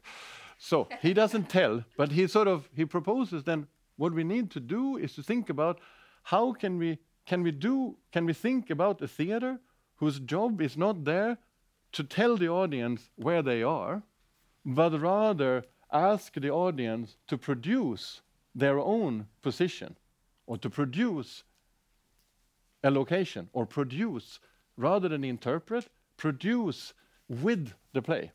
S3: So he doesn't tell, but he sort of he proposes then what we need to do is to think about how can we can we do can we think about a theater whose job is not there to tell the audience where they are, but rather ask the audience to produce their own position or to produce a location or produce rather than interpret, produce with the play.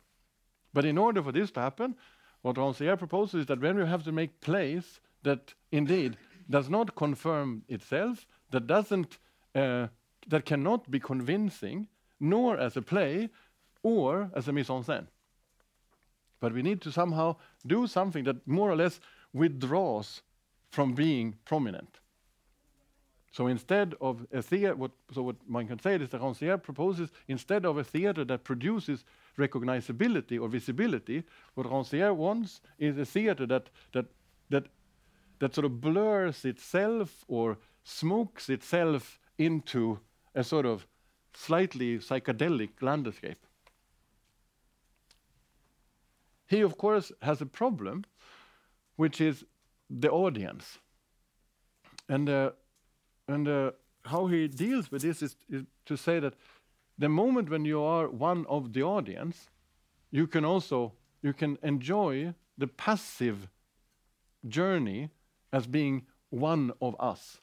S3: But in order for this to happen, what Rancière proposes is that when you have to make plays that indeed does not confirm itself, that doesn't, uh, that cannot be convincing, nor as a play, or as a mise en scène. But we need to somehow do something that more or less withdraws from being prominent. So instead of a theater, what, so what one can say is that Rancière proposes instead of a theater that produces recognizability or visibility, what Rancière wants is a theater that, that, that, that sort of blurs itself or smokes itself into a sort of slightly psychedelic landscape. He, of course, has a problem, which is the audience. And, uh, and uh, how he deals with this is, is to say that the moment when you are one of the audience, you can also you can enjoy the passive journey as being one of us.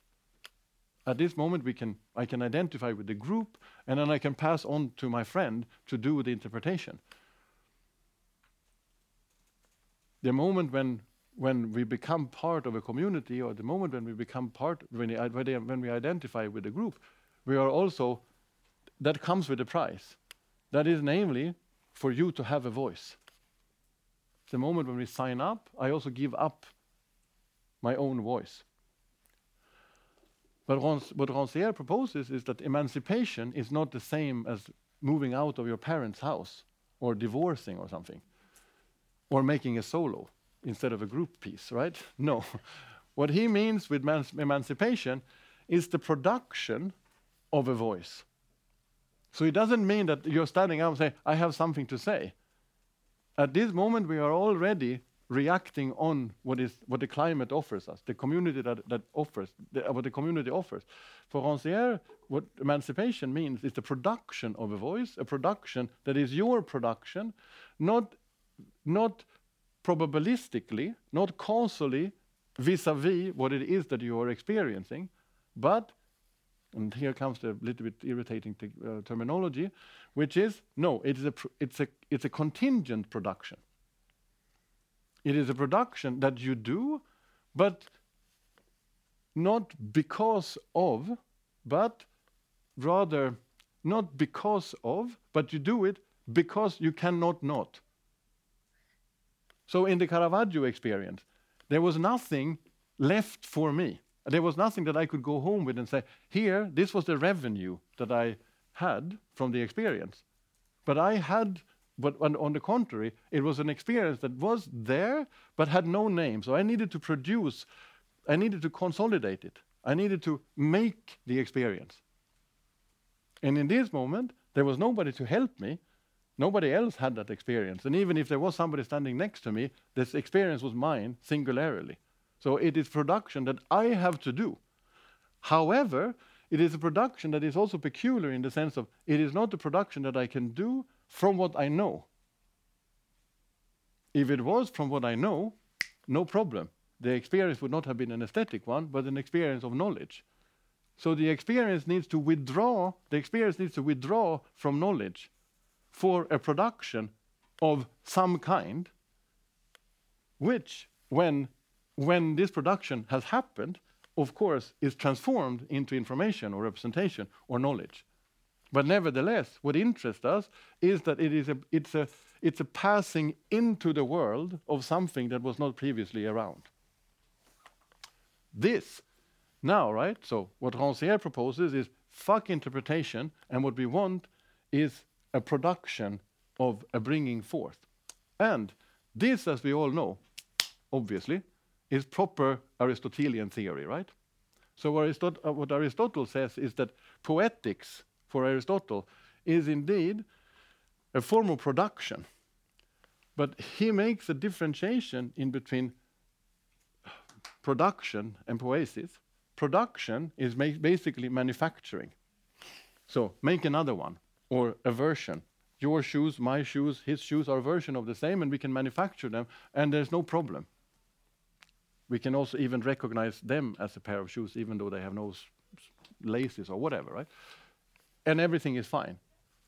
S3: At this moment, we can I can identify with the group, and then I can pass on to my friend to do the interpretation. the moment when when we become part of a community or the moment when we become part when when we identify with a group we are also that comes with a price that is namely for you to have a voice the moment when we sign up i also give up my own voice but what Rancière proposes is that emancipation is not the same as moving out of your parents' house or divorcing or something or making a solo instead of a group piece, right? No. [laughs] what he means with emancipation is the production of a voice. So it doesn't mean that you're standing up and saying, I have something to say. At this moment, we are already reacting on what is what the climate offers us, the community that, that offers, the, what the community offers. For Rancière, what emancipation means is the production of a voice, a production that is your production, not not probabilistically, not causally vis-a-vis what it is that you are experiencing, but and here comes the little bit irritating uh, terminology, which is no, it is a it's a it's a contingent production. It is a production that you do, but not because of, but rather not because of, but you do it because you cannot not. So in the Caravaggio experience, there was nothing left for me. There was nothing that I could go home with and say, here, this was the revenue that I had from the experience. But I had, but on, on the contrary, it was an experience that was there but had no name. So I needed to produce, I needed to consolidate it. I needed to make the experience. And in this moment, there was nobody to help me Nobody else had that experience. And even if there was somebody standing next to me, this experience was mine singularly. So it is production that I have to do. However, it is a production that is also peculiar in the sense of it is not a production that I can do from what I know. If it was from what I know, no problem. The experience would not have been an aesthetic one, but an experience of knowledge. So the experience needs to withdraw, the experience needs to withdraw from knowledge for a production of some kind, which, when, when this production has happened, of course, is transformed into information or representation or knowledge. But nevertheless, what interests us is that it is a, it's, a, it's a passing into the world of something that was not previously around. This, now, right? So, what Rancière proposes is fuck interpretation, and what we want is a production of a bringing forth. And This, as we all know, obviously, is proper Aristotelian theory, right? So Aristot- uh, what Aristotle says is that poetics, for Aristotle, is indeed a form of production. But he makes a differentiation in between production and poesis. Production is ma- basically manufacturing. So make another one or a version. Your shoes, my shoes, his shoes are a version of the same, and we can manufacture them, and there's no problem. We can also even recognize them as a pair of shoes, even though they have no laces or whatever, right? And everything is fine.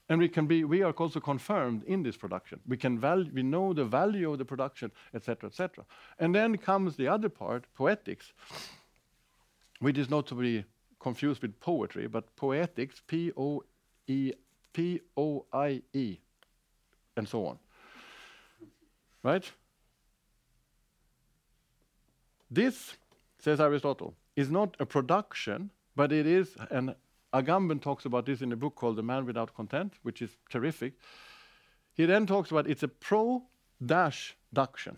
S3: And we can be, we are also confirmed in this production. We can value, we know the value of the production, etc., etc. And then comes the other part, poetics, which is not to be confused with poetry, but poetics, P O E P O I E, and so on. Right? This, says Aristotle, is not a production, but it is, and Agamben talks about this in a book called The Man Without Content, which is terrific. He then talks about it's a pro dash duction.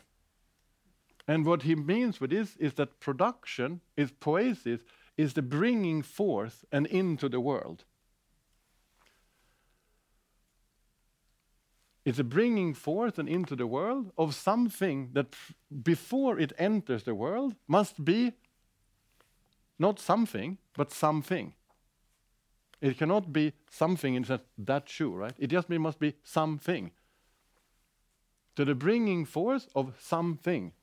S3: And what he means with this is that production is poesis, is the bringing forth and into the world. It's a bringing forth and into the world of something that before it enters the world must be not something, but something. It cannot be something in that, that shoe, right? It just must be something. To the bringing forth of something.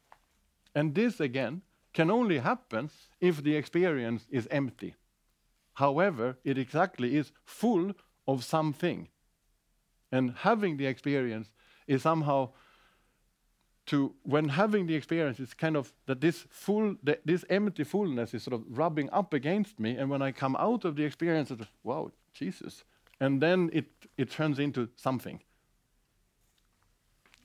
S3: And this again can only happen if the experience is empty. However, it exactly is full of something. And having the experience is somehow to when having the experience it's kind of that this full th- this empty fullness is sort of rubbing up against me and when i come out of the experience it's wow jesus. And then it it turns into something.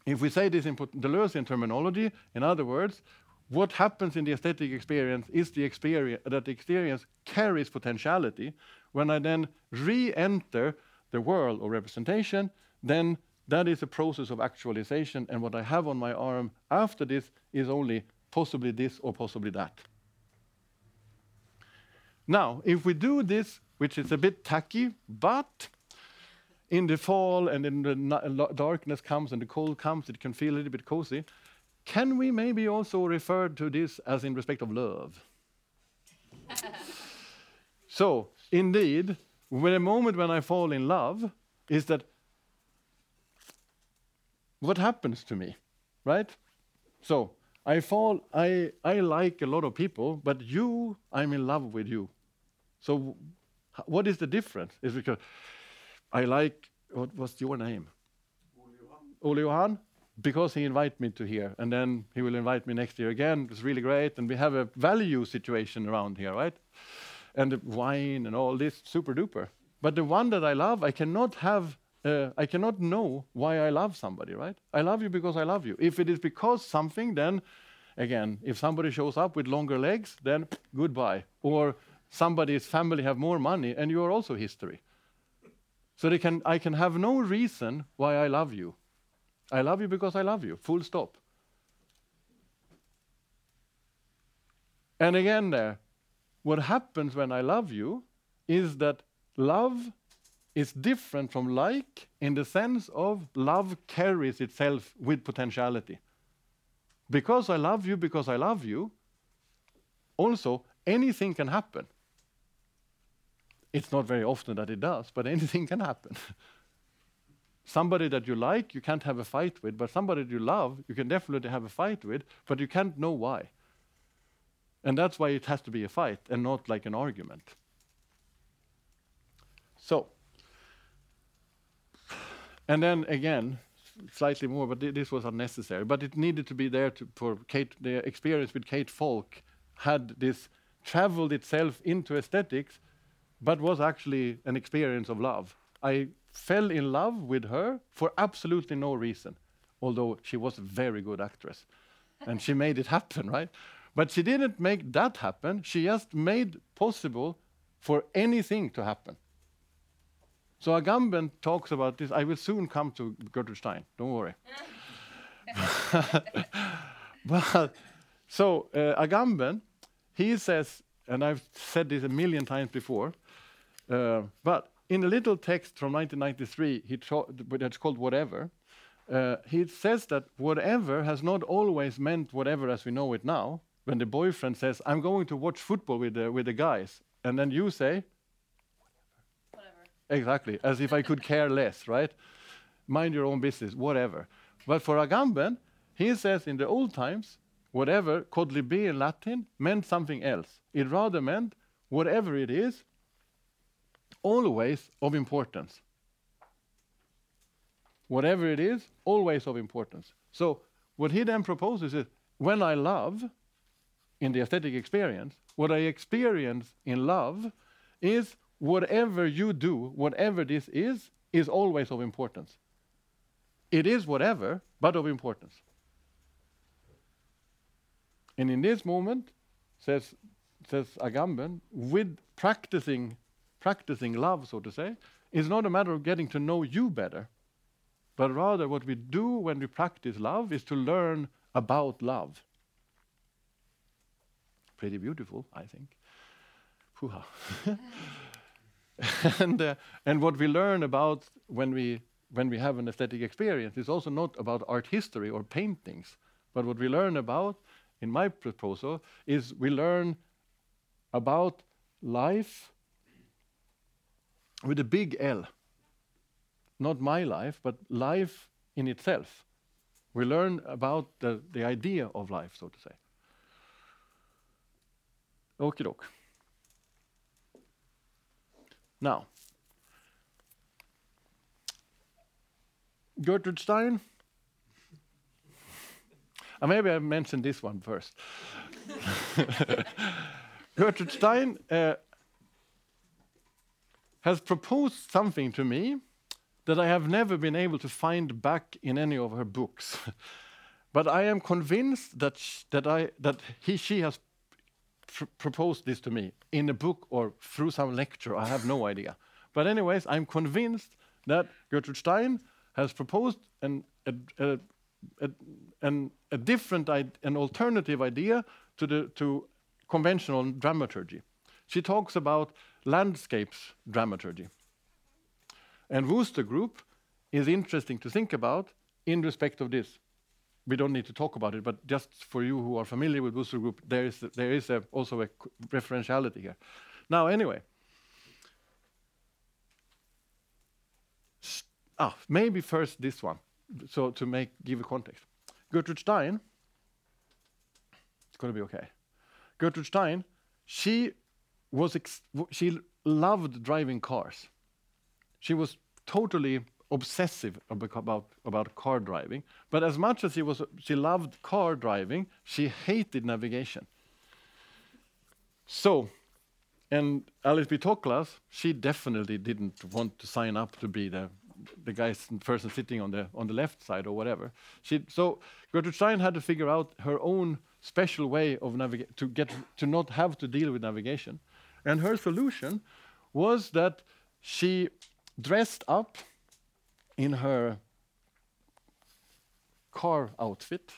S3: If we say this in deleuzean terminology in other words what happens in the aesthetic experience is the experience that the experience carries potentiality. When i then re-enter the world of representation then that is a process of actualization, and what I have on my arm after this is only possibly this or possibly that. Now, if we do this, which is a bit tacky, but in the fall and in the darkness comes and the cold comes, it can feel a little bit cozy. Can we maybe also refer to this as in respect of love? [laughs] so, indeed, when a moment when I fall in love is that what happens to me, right? So I fall, I, I like a lot of people, but you, I'm in love with you. So what is the difference? Is because I like, what was your name? Ole Johan. Because he invited me to here, and then he will invite me next year again. It's really great, and we have a value situation around here, right? And the wine and all this, super duper. But the one that I love, I cannot have uh, I cannot know why I love somebody, right? I love you because I love you. If it is because something, then again, if somebody shows up with longer legs, then goodbye. Or somebody's family have more money, and you are also history. So they can, I can have no reason why I love you. I love you because I love you. Full stop. And again, there, what happens when I love you is that love is different from like in the sense of love carries itself with potentiality. Because I love you, because I love you, also anything can happen. It's not very often that it does, but anything can happen. [laughs] somebody that you like, you can't have a fight with, but somebody that you love, you can definitely have a fight with, but you can't know why. And that's why it has to be a fight and not like an argument. So, and then again, slightly more, but thi- this was unnecessary. But it needed to be there to, for Kate. The experience with Kate Valk had this traveled itself into aesthetics, but was actually an experience of love. I fell in love with her for absolutely no reason, although she was a very good actress, and she made it happen, right? But she didn't make that happen. She just made possible for anything to happen. So Agamben talks about this. I will soon come to Gertrude Stein, don't worry. [laughs] [laughs] but so uh, Agamben, he says, and I've said this a million times before, uh, but in a little text from 1993, he that's called Whatever, uh, he says that whatever has not always meant whatever as we know it now. When the boyfriend says, I'm going to watch football with the, with the guys, and then you say. Exactly, as if I could care less, right? Mind your own business, whatever. But for Agamben, he says in the old times, whatever, quodlibet in Latin, meant something else. It rather meant whatever it is, always of importance. Whatever it is, always of importance. So what he then proposes is when I love, in the aesthetic experience, what I experience in love is whatever you do, whatever this is, is always of importance. It is whatever, but of importance. And in this moment, says, says Agamben, with practicing, practicing love, so to say, is not a matter of getting to know you better, but rather what we do when we practice love is to learn about love. Pretty beautiful, I think. Hoo-ha. [laughs] [laughs] and, uh, and what we learn about when we, when we have an aesthetic experience is also not about art history or paintings, but what we learn about, in my proposal, is we learn about life with a big L. Not my life, but life in itself. We learn about the, the idea of life, so to say. Okie doke. Now, Gertrude Stein. Uh, maybe I mentioned this one first. [laughs] Gertrude Stein uh, has proposed something to me that I have never been able to find back in any of her books. [laughs] but I am convinced that, that, I, that he, she has proposed this to me in a book or through some lecture. I have no idea. But, anyways, I'm convinced that Gertrude Stein has proposed an, a, a, an, a different, an alternative idea to, the, to conventional dramaturgy. She talks about landscapes dramaturgy. And Wooster Group is interesting to think about in respect of this. We don't need to talk about it, but just for you who are familiar with Wooster Group, there is, there is a, also a referentiality here. Now, anyway, ah, maybe first this one, so to make give a context. Gertrude Stein, it's going to be okay. Gertrude Stein, she was she loved driving cars. She was totally obsessive about, about car driving. But as much as she, was, she loved car driving, she hated navigation. So, and Alice B. Toklas, she definitely didn't want to sign up to be the, the guy person sitting on the, on the left side or whatever. She, so Gertrude Stein had to figure out her own special way of navigate to get to not have to deal with navigation. And her solution was that she dressed up in her car outfit.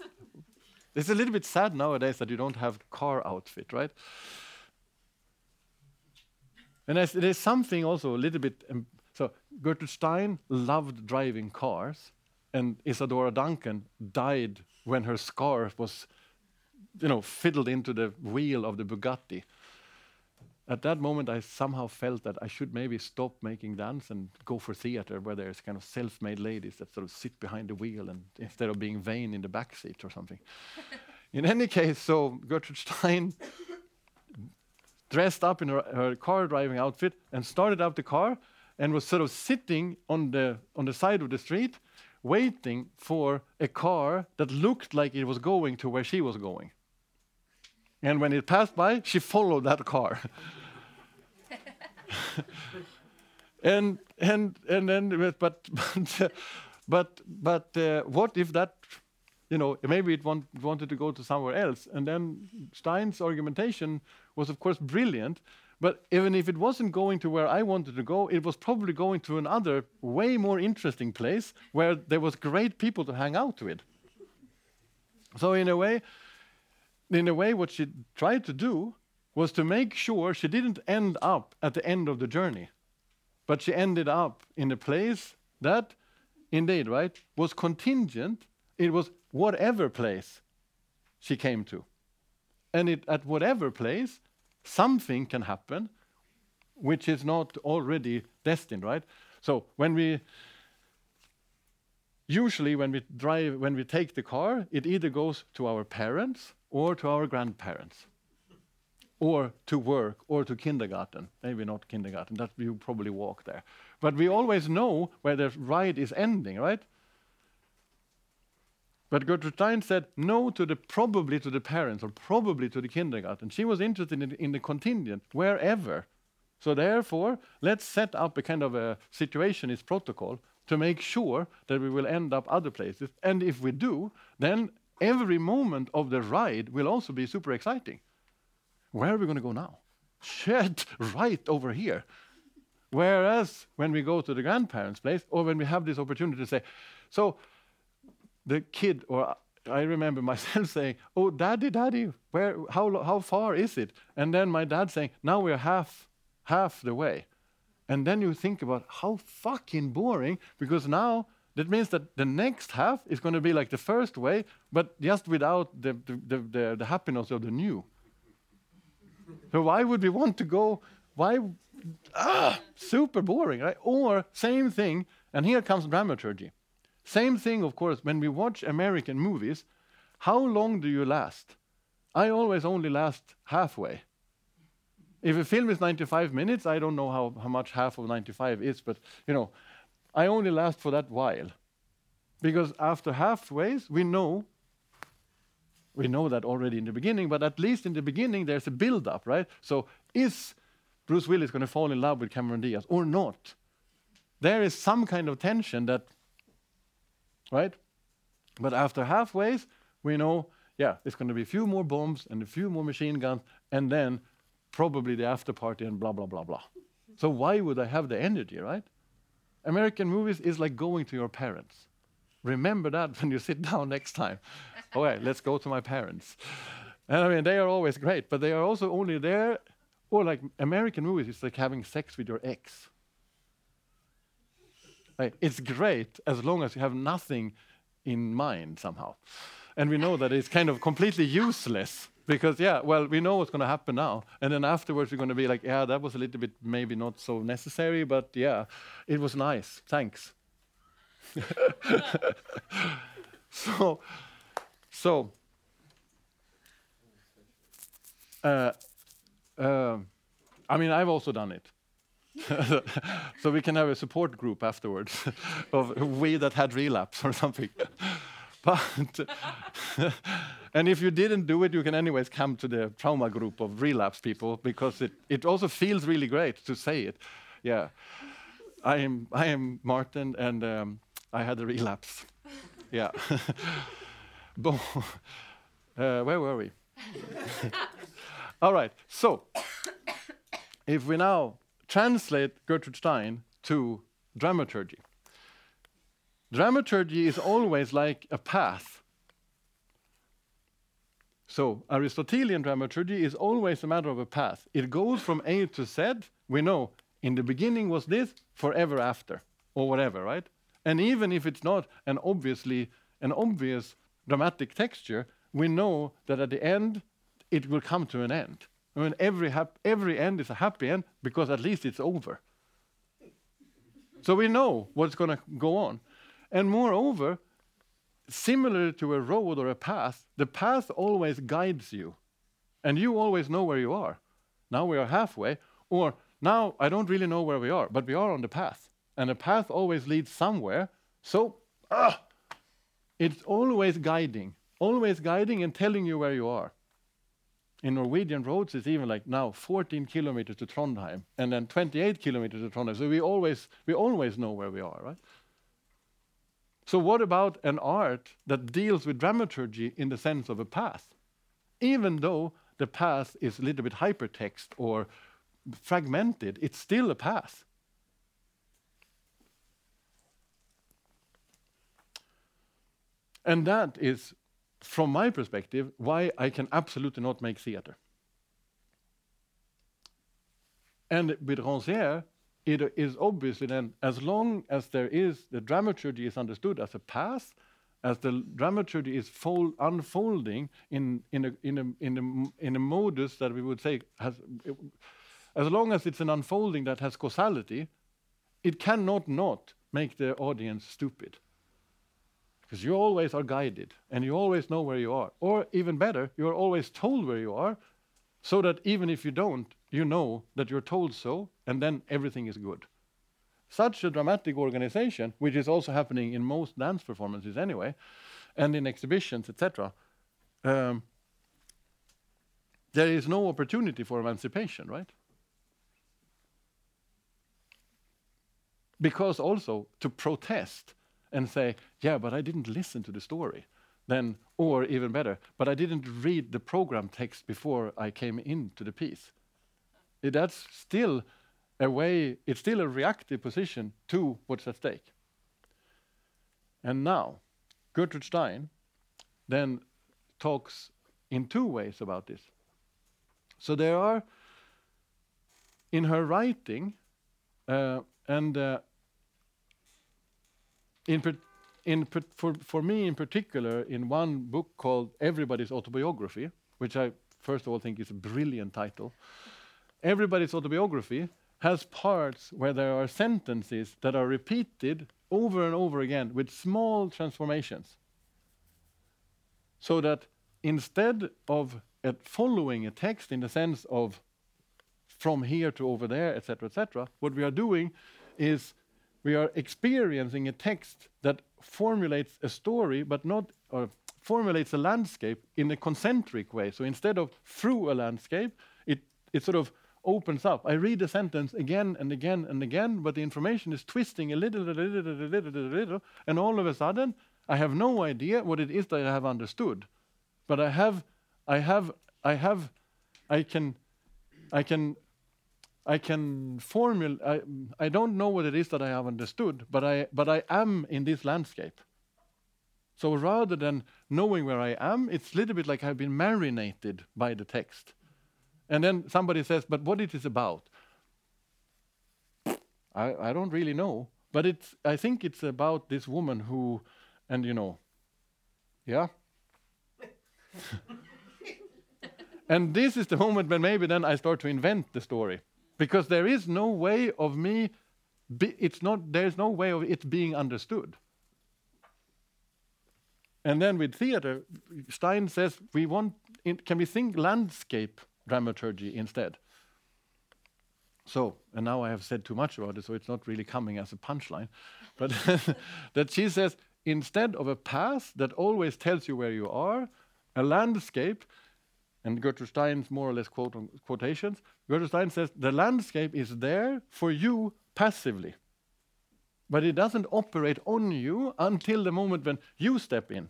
S3: [laughs] it's a little bit sad nowadays that you don't have car outfit, right? And there's, something also a little bit. Um, so Gertrude Stein loved driving cars, and Isadora Duncan died when her scarf was, you know, fiddled into the wheel of the Bugatti at that moment, I somehow felt that I should maybe stop making dance and go for theater, where there's kind of self-made ladies that sort of sit behind the wheel and instead of being vain in the back seat or something. [laughs] in any case, so Gertrude Stein dressed up in her, her car driving outfit and started up the car and was sort of sitting on the on the side of the street, waiting for a car that looked like it was going to where she was going. And when it passed by, she followed that car. [laughs] [laughs] and and and then, but [laughs] but but but uh, what if that, you know, maybe it want, wanted to go to somewhere else? And then Stein's argumentation was, of course, brilliant, But even if it wasn't going to where I wanted to go, it was probably going to another, way more interesting place where there was great people to hang out with. So in a way, in a way, what she tried to do was to make sure she didn't end up at the end of the journey, but she ended up in a place that, indeed, right, was contingent. It was whatever place she came to. And it, at whatever place, something can happen which is not already destined, right? So when we usually when we drive when we take the car, it either goes to our parents or to our grandparents. Or to work or to kindergarten. Maybe not kindergarten, that you probably walk there. But we always know where the ride is ending, right? But Gertrude Stein said no to the probably to the parents or probably to the kindergarten. She was interested in, in the contingent, wherever. So therefore, let's set up a kind of a situationist protocol to make sure that we will end up other places. And if we do, then every moment of the ride will also be super exciting. Where are we going to go now? Shit, [laughs] right over here. Whereas when we go to the grandparents' place, or when we have this opportunity to say, so the kid, or I remember [laughs] myself saying, "Oh, daddy, daddy, where? How how far is it?" And then my dad saying, "Now we're half half the way." And then you think about how fucking boring, because now that means that the next half is going to be like the first way, but just without the the, the, the, the happiness of the new. So why would we want to go? Why? Ah, super boring, right? Or same thing, and here comes dramaturgy. Same thing, of course, when we watch American movies, how long do you last? I always only last halfway. If a film is 95 minutes, I don't know how, how much half of 95 is, but you know, I only last for that while. Because after halfways, we know, we know that already in the beginning, but at least in the beginning, there's a build up, right? So is Bruce Willis going to fall in love with Cameron Diaz or not? There is some kind of tension that right? But after halfways, we know, yeah, it's going to be a few more bombs and a few more machine guns, and then probably the after party and blah, blah, blah, blah. So why would I have the energy, right? American movies is like going to your parents. Remember that [laughs] when you sit down next time. Oh, All right, let's go to my parents. And I mean, they are always great, but they are also only there, or like American movies, it's like having sex with your ex. Right? It's great as long as you have nothing in mind somehow. And we know that it's kind of completely useless because, yeah, well, we know what's going to happen now. And then afterwards, we're going to be like, yeah, that was a little bit maybe not so necessary, but yeah, it was nice. Thanks. [laughs] so, so, uh, uh, I mean, I've also done it. [laughs] so we can have a support group afterwards [laughs] of we that had relapse or something. [laughs] but and if you didn't do it, you can anyways come to the trauma group of relapse people because it, it also feels really great to say it. Yeah, I am I am Mårten and um, I had a relapse. yeah. Bon. Uh, where were we? [laughs] All right. So if we now translate Gertrude Stein to dramaturgy. Dramaturgy is always like a path. So, Aristotelian dramaturgy is always a matter of a path. It goes from A to Z. We know in the beginning was this, forever after, or whatever, right? And even if it's not an obviously an obvious dramatic texture, we know that at the end it will come to an end. I mean, every, hap- every end is a happy end because at least it's over. so we know what's going to go on. And moreover, similar to a road or a path, the path always guides you. And you always know where you are. Now we are halfway, or now I don't really know where we are, but we are on the path. And the path always leads somewhere. So, ah, it's always guiding, always guiding and telling you where you are in Norwegian roads, it's even like now 14 kilometers to Trondheim and then 28 kilometers to Trondheim. So we always, we always know where we are, right? So, what about an art that deals with dramaturgy in the sense of a path? Even though the path is a little bit hypertext or fragmented, it's still a path. And that is, from my perspective, why I can absolutely not make theater. And with Rancière, it is obviously then, as long as there is the dramaturgy is understood as a path, as the dramaturgy is fold, unfolding in in a in a in a in a modus that we would say has, as long as it's an unfolding that has causality, it cannot not make the audience stupid. Because you always are guided and you always know where you are. Or even better, you are always told where you are, so that even if you don't, you know that you're told so, and then everything is good. Such a dramatic organization, which is also happening in most dance performances anyway, and in exhibitions, etc., um, there is no opportunity for emancipation, right? Because also to protest and say, yeah, but I didn't listen to the story, then, or even better, but I didn't read the program text before I came into the piece. That's still a way, it's still a reactive position to what's at stake. And now, Gertrude Stein then talks in two ways about this. So there are, in her writing, uh, and uh, in, in for, for me in particular, in one book called Everybody's Autobiography, which I first of all think is a brilliant title, Everybody's Autobiography has parts where there are sentences that are repeated over and over again with small transformations. So that instead of following a text in the sense of from here to over there, etc., etc., what we are doing is we are experiencing a text that formulates a story, but not or formulates a landscape in a concentric way. So instead of through a landscape, it it sort of opens up. I read a sentence again and again and again, but the information is twisting a little, a little, a little, a little, a little, and all of a sudden, I have no idea what it is that I have understood. But I have, I have, I have, I can, I can, I can formulate. I, I don't know what it is that I have understood, but I, but I am in this landscape. So rather than knowing where I am, it's a little bit like I've been marinated by the text. And then somebody says, but what it is about? I, I don't really know. But it's I think it's about this woman who and you know yeah. [laughs] and this is the moment when maybe then I start to invent the story. Because there is no way of me be, it's not there's no way of it being understood. And then with theater, Stein says we want in, can we think landscape dramaturgy instead? So, and now I have said too much about it, so it's not really coming as a punchline. But [laughs] that she says instead of a path that always tells you where you are, a landscape, and Gertrude Stein's more or less quote on, quotations, Gertrude Stein says the landscape is there for you passively. But it doesn't operate on you until the moment when you step in.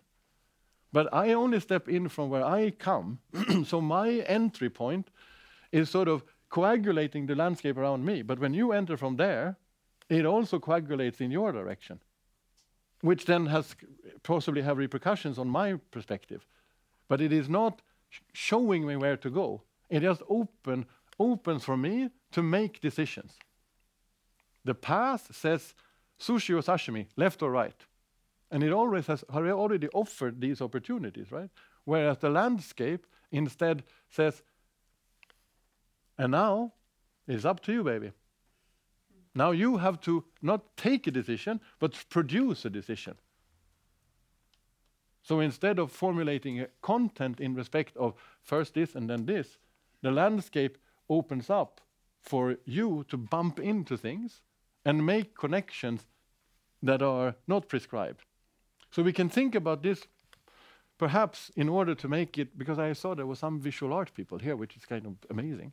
S3: But I only step in from where I come. [clears throat] so my entry point is sort of coagulating the landscape around me. But when you enter from there, it also coagulates in your direction, which then has possibly have repercussions on my perspective. But it is not showing me where to go. It just open opens for me to make decisions. The path says sushi or sashimi, left or right. And it always has already offered these opportunities, right? Whereas the landscape instead says, and now it's up to you, baby. Now you have to not take a decision, but produce a decision. So instead of formulating a content in respect of first this and then this, the landscape opens up for you to bump into things and make connections that are not prescribed. So we can think about this perhaps in order to make it, because I saw there were some visual art people here, which is kind of amazing.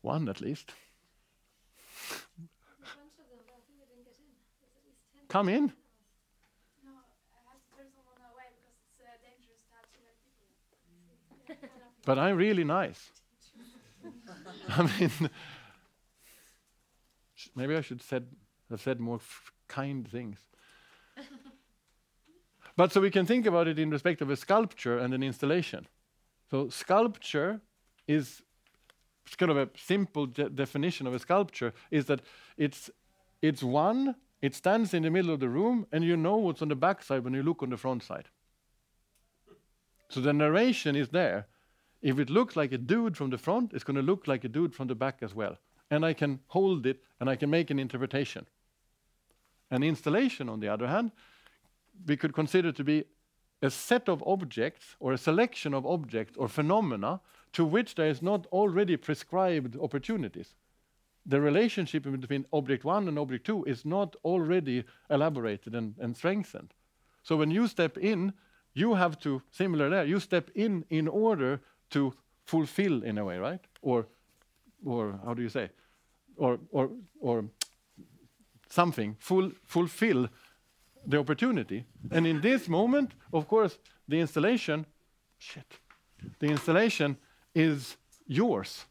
S3: One at least.
S4: Come bunch of them, but I think we didn't get in. There's at least 10.
S3: Come in.
S4: No, I have to turn someone away because it's uh, dangerous to have too many people.
S3: But I'm really nice. [laughs] I mean, [laughs] maybe I should said have said more kind things. [laughs] but so we can think about it in respect of a sculpture and an installation. So sculpture is kind of a simple de- definition of a sculpture is that it's it's one, it stands in the middle of the room, and you know what's on the back side when you look on the front side. So the narration is there. If it looks like a dude from the front, it's going to look like a dude from the back as well. And I can hold it and I can make an interpretation. An installation, on the other hand, we could consider to be a set of objects or a selection of objects or phenomena to which there is not already prescribed opportunities. The relationship between object one and object two is not already elaborated and, and strengthened. So when you step in, you have to, similar there, you step in in order to fulfill in a way, right? Or, or how do you say? Or, or, or something, full, fulfill the opportunity. And in this moment, of course, the installation, shit, the installation is yours.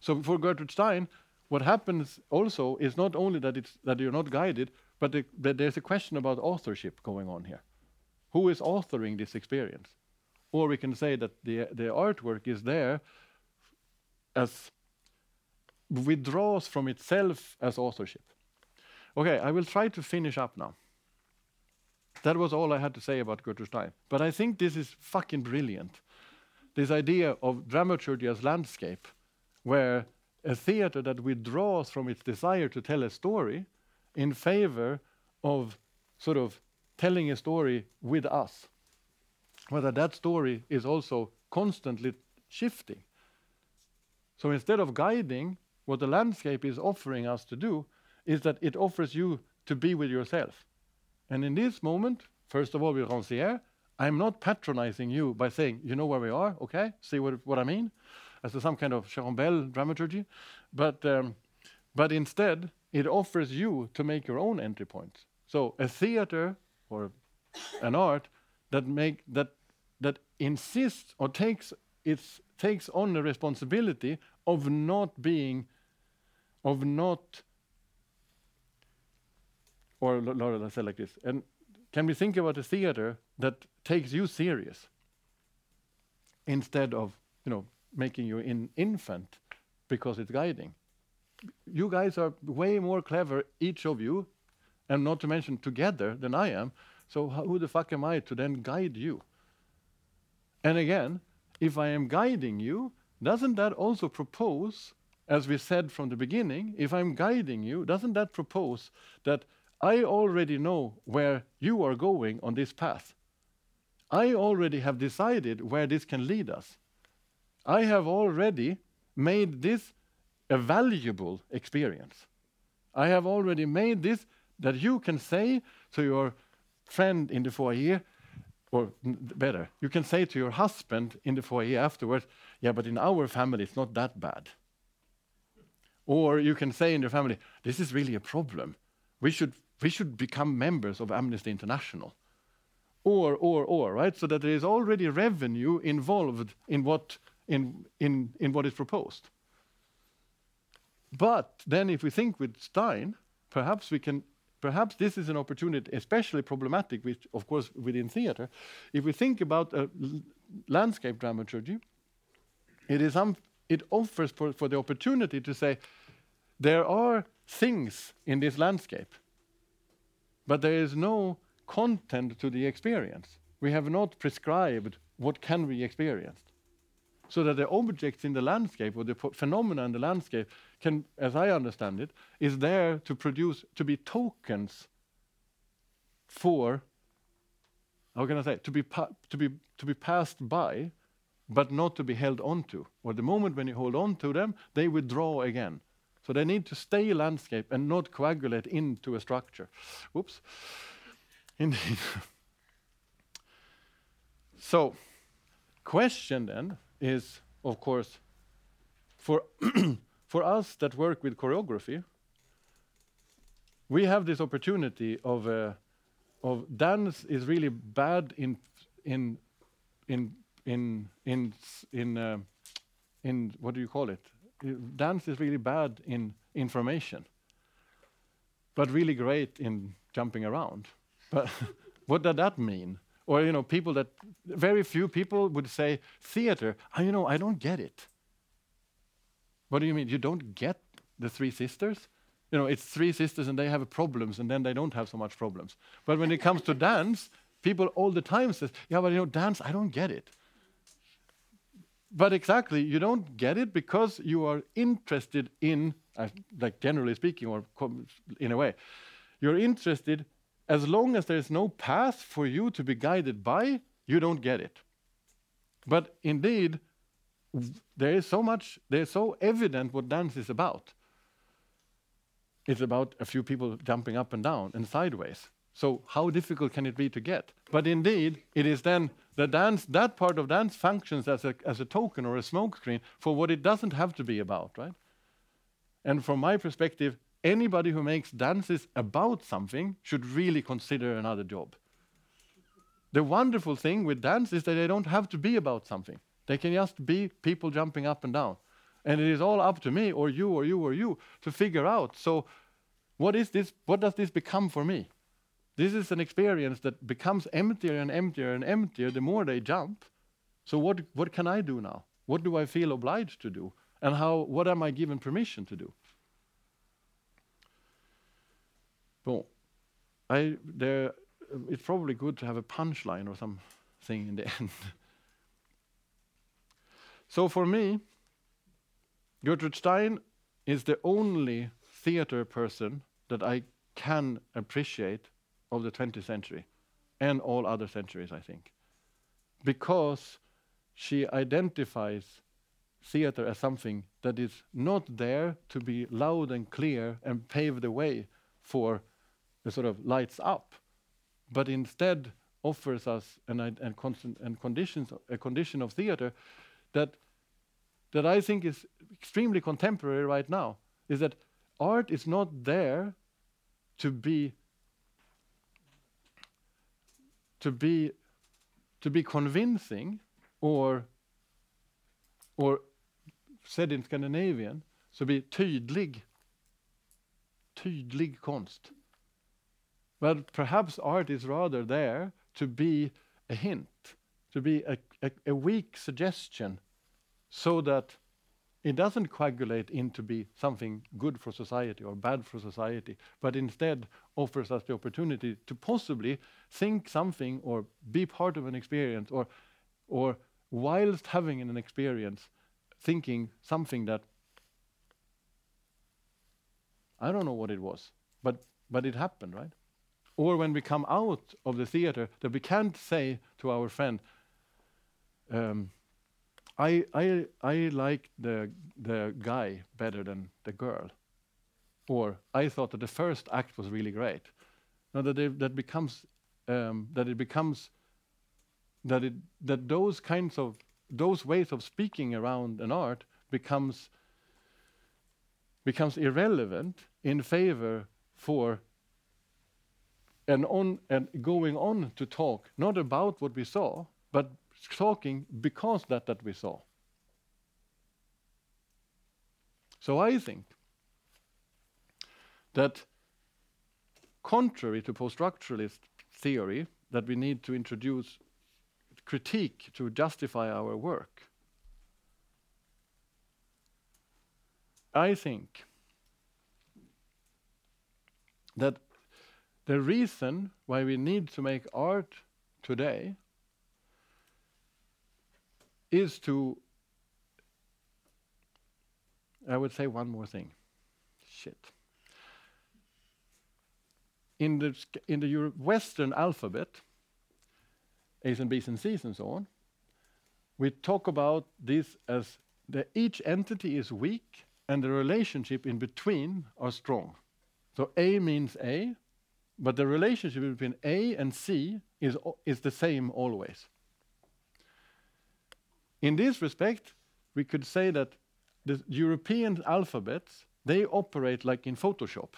S3: So for Gertrude Stein, what happens also is not only that it's that you're not guided, but the, that there's a question about authorship going on here. Who is authoring this experience? Or we can say that the the artwork is there as withdraws from itself as authorship. Okay, I will try to finish up now. That was all I had to say about Gertrude Stein. But I think this is fucking brilliant. This idea of dramaturgy as landscape, where a theater that withdraws from its desire to tell a story in favor of sort of telling a story with us. Whether that story is also constantly shifting. So instead of guiding, what the landscape is offering us to do is that it offers you to be with yourself. And in this moment, first of all, with Rancière, I'm not patronizing you by saying, you know where we are, okay? See what, what I mean? As some kind of Sharon Bell dramaturgy. But, um, but instead, it offers you to make your own entry points. So a theater or an art that make that that insists or takes its takes on the responsibility of not being of not or Laura, let's say like this. And can we think about a theater that takes you serious instead of, you know, making you an infant because it's guiding? You guys are way more clever, each of you, and not to mention together than I am. So who the fuck am I to then guide you? And again, if I am guiding you, doesn't that also propose, as we said from the beginning, if I'm guiding you, doesn't that propose that I already know where you are going on this path? I already have decided where this can lead us. I have already made this a valuable experience. I have already made this that you can say to your friend in the foyer, or better, you can say to your husband in the foyer afterwards, yeah, but in our family it's not that bad. Or you can say in your family, this is really a problem. We should, we should become members of Amnesty International. Or, or, or, right? So that there is already revenue involved in what, in, in, in what is proposed. But then if we think with Stein, perhaps we can perhaps this is an opportunity, especially problematic, which of course within theater. If we think about landscape dramaturgy, it is some, it offers for, for the opportunity to say there are things in this landscape, but there is no content to the experience. We have not prescribed what can be experienced so that the objects in the landscape or the ph- phenomena in the landscape can, as I understand it, is there to produce to be tokens for how can I say to be to be to be passed by, but not to be held onto. Or the moment when you hold on to them, they withdraw again. So they need to stay landscape and not coagulate into a structure. Whoops. Indeed. [laughs] so, question then is, of course, for [clears throat] for us that work with choreography, we have this opportunity of uh, of dance is really bad in in in in in in uh, in what do you call it dance is really bad in information, but really great in jumping around. But [laughs] what does that mean? Or you know, people that very few people would say theater. "Ah, you know, I don't get it. What do you mean? You don't get the three sisters? You know, it's three sisters and they have problems, and then they don't have so much problems. But when it comes to [laughs] dance, people all the time says, "Yeah, but you know, dance, I don't get it." But exactly, you don't get it because you are interested in, uh, like generally speaking, or com- in a way, you're interested. As long as there is no path for you to be guided by, you don't get it. But indeed, there is so much, there is so evident what dance is about. It's about a few people jumping up and down and sideways. So how difficult can it be to get? But indeed, it is then the dance, that part of dance functions as a, as a token or a smokescreen for what it doesn't have to be about, right? And from my perspective, anybody who makes dances about something should really consider another job. The wonderful thing with dance is that they don't have to be about something. They can just be people jumping up and down. And it is all up to me or you or you or you to figure out. So what is this what does this become for me? This is an experience that becomes emptier and emptier and emptier the more they jump. So what what can I do now? What do I feel obliged to do? And how what am I given permission to do? Bon. I there it's probably good to have a punchline or something in the [laughs] end. So for me, Gertrude Stein is the only theater person that I can appreciate of the 20th century and all other centuries, I think. Because she identifies theater as something that is not there to be loud and clear and pave the way for the sort of lights up, but instead offers us an, constant, and conditions, a condition of theater that that I think is extremely contemporary right now is that art is not there to be to be to be convincing or or said in Scandinavian to be tydlig tydlig konst. But perhaps art is rather there to be a hint to be a, a, a weak suggestion so that it doesn't coagulate into be something good for society or bad for society, but instead offers us the opportunity to possibly think something or be part of an experience or or whilst having an experience thinking something that I don't know what it was, but but it happened, right? Or when we come out of the theater that we can't say to our friend, um, I I I like the the guy better than the girl, or I thought that the first act was really great. Now that they, that becomes um, that it becomes that it that those kinds of those ways of speaking around an art becomes becomes irrelevant in favor for and on and going on to talk not about what we saw but talking because that that we saw. So I think that contrary to post-structuralist theory that we need to introduce critique to justify our work, I think that the reason why we need to make art today is to I would say one more thing. Shit. In the in the Euro- Western alphabet, A's and B's and C's and so on, we talk about this as the each entity is weak and the relationship in between are strong. So A means A, but the relationship between A and C is is the same always. In this respect, we could say that the European alphabets they operate like in Photoshop.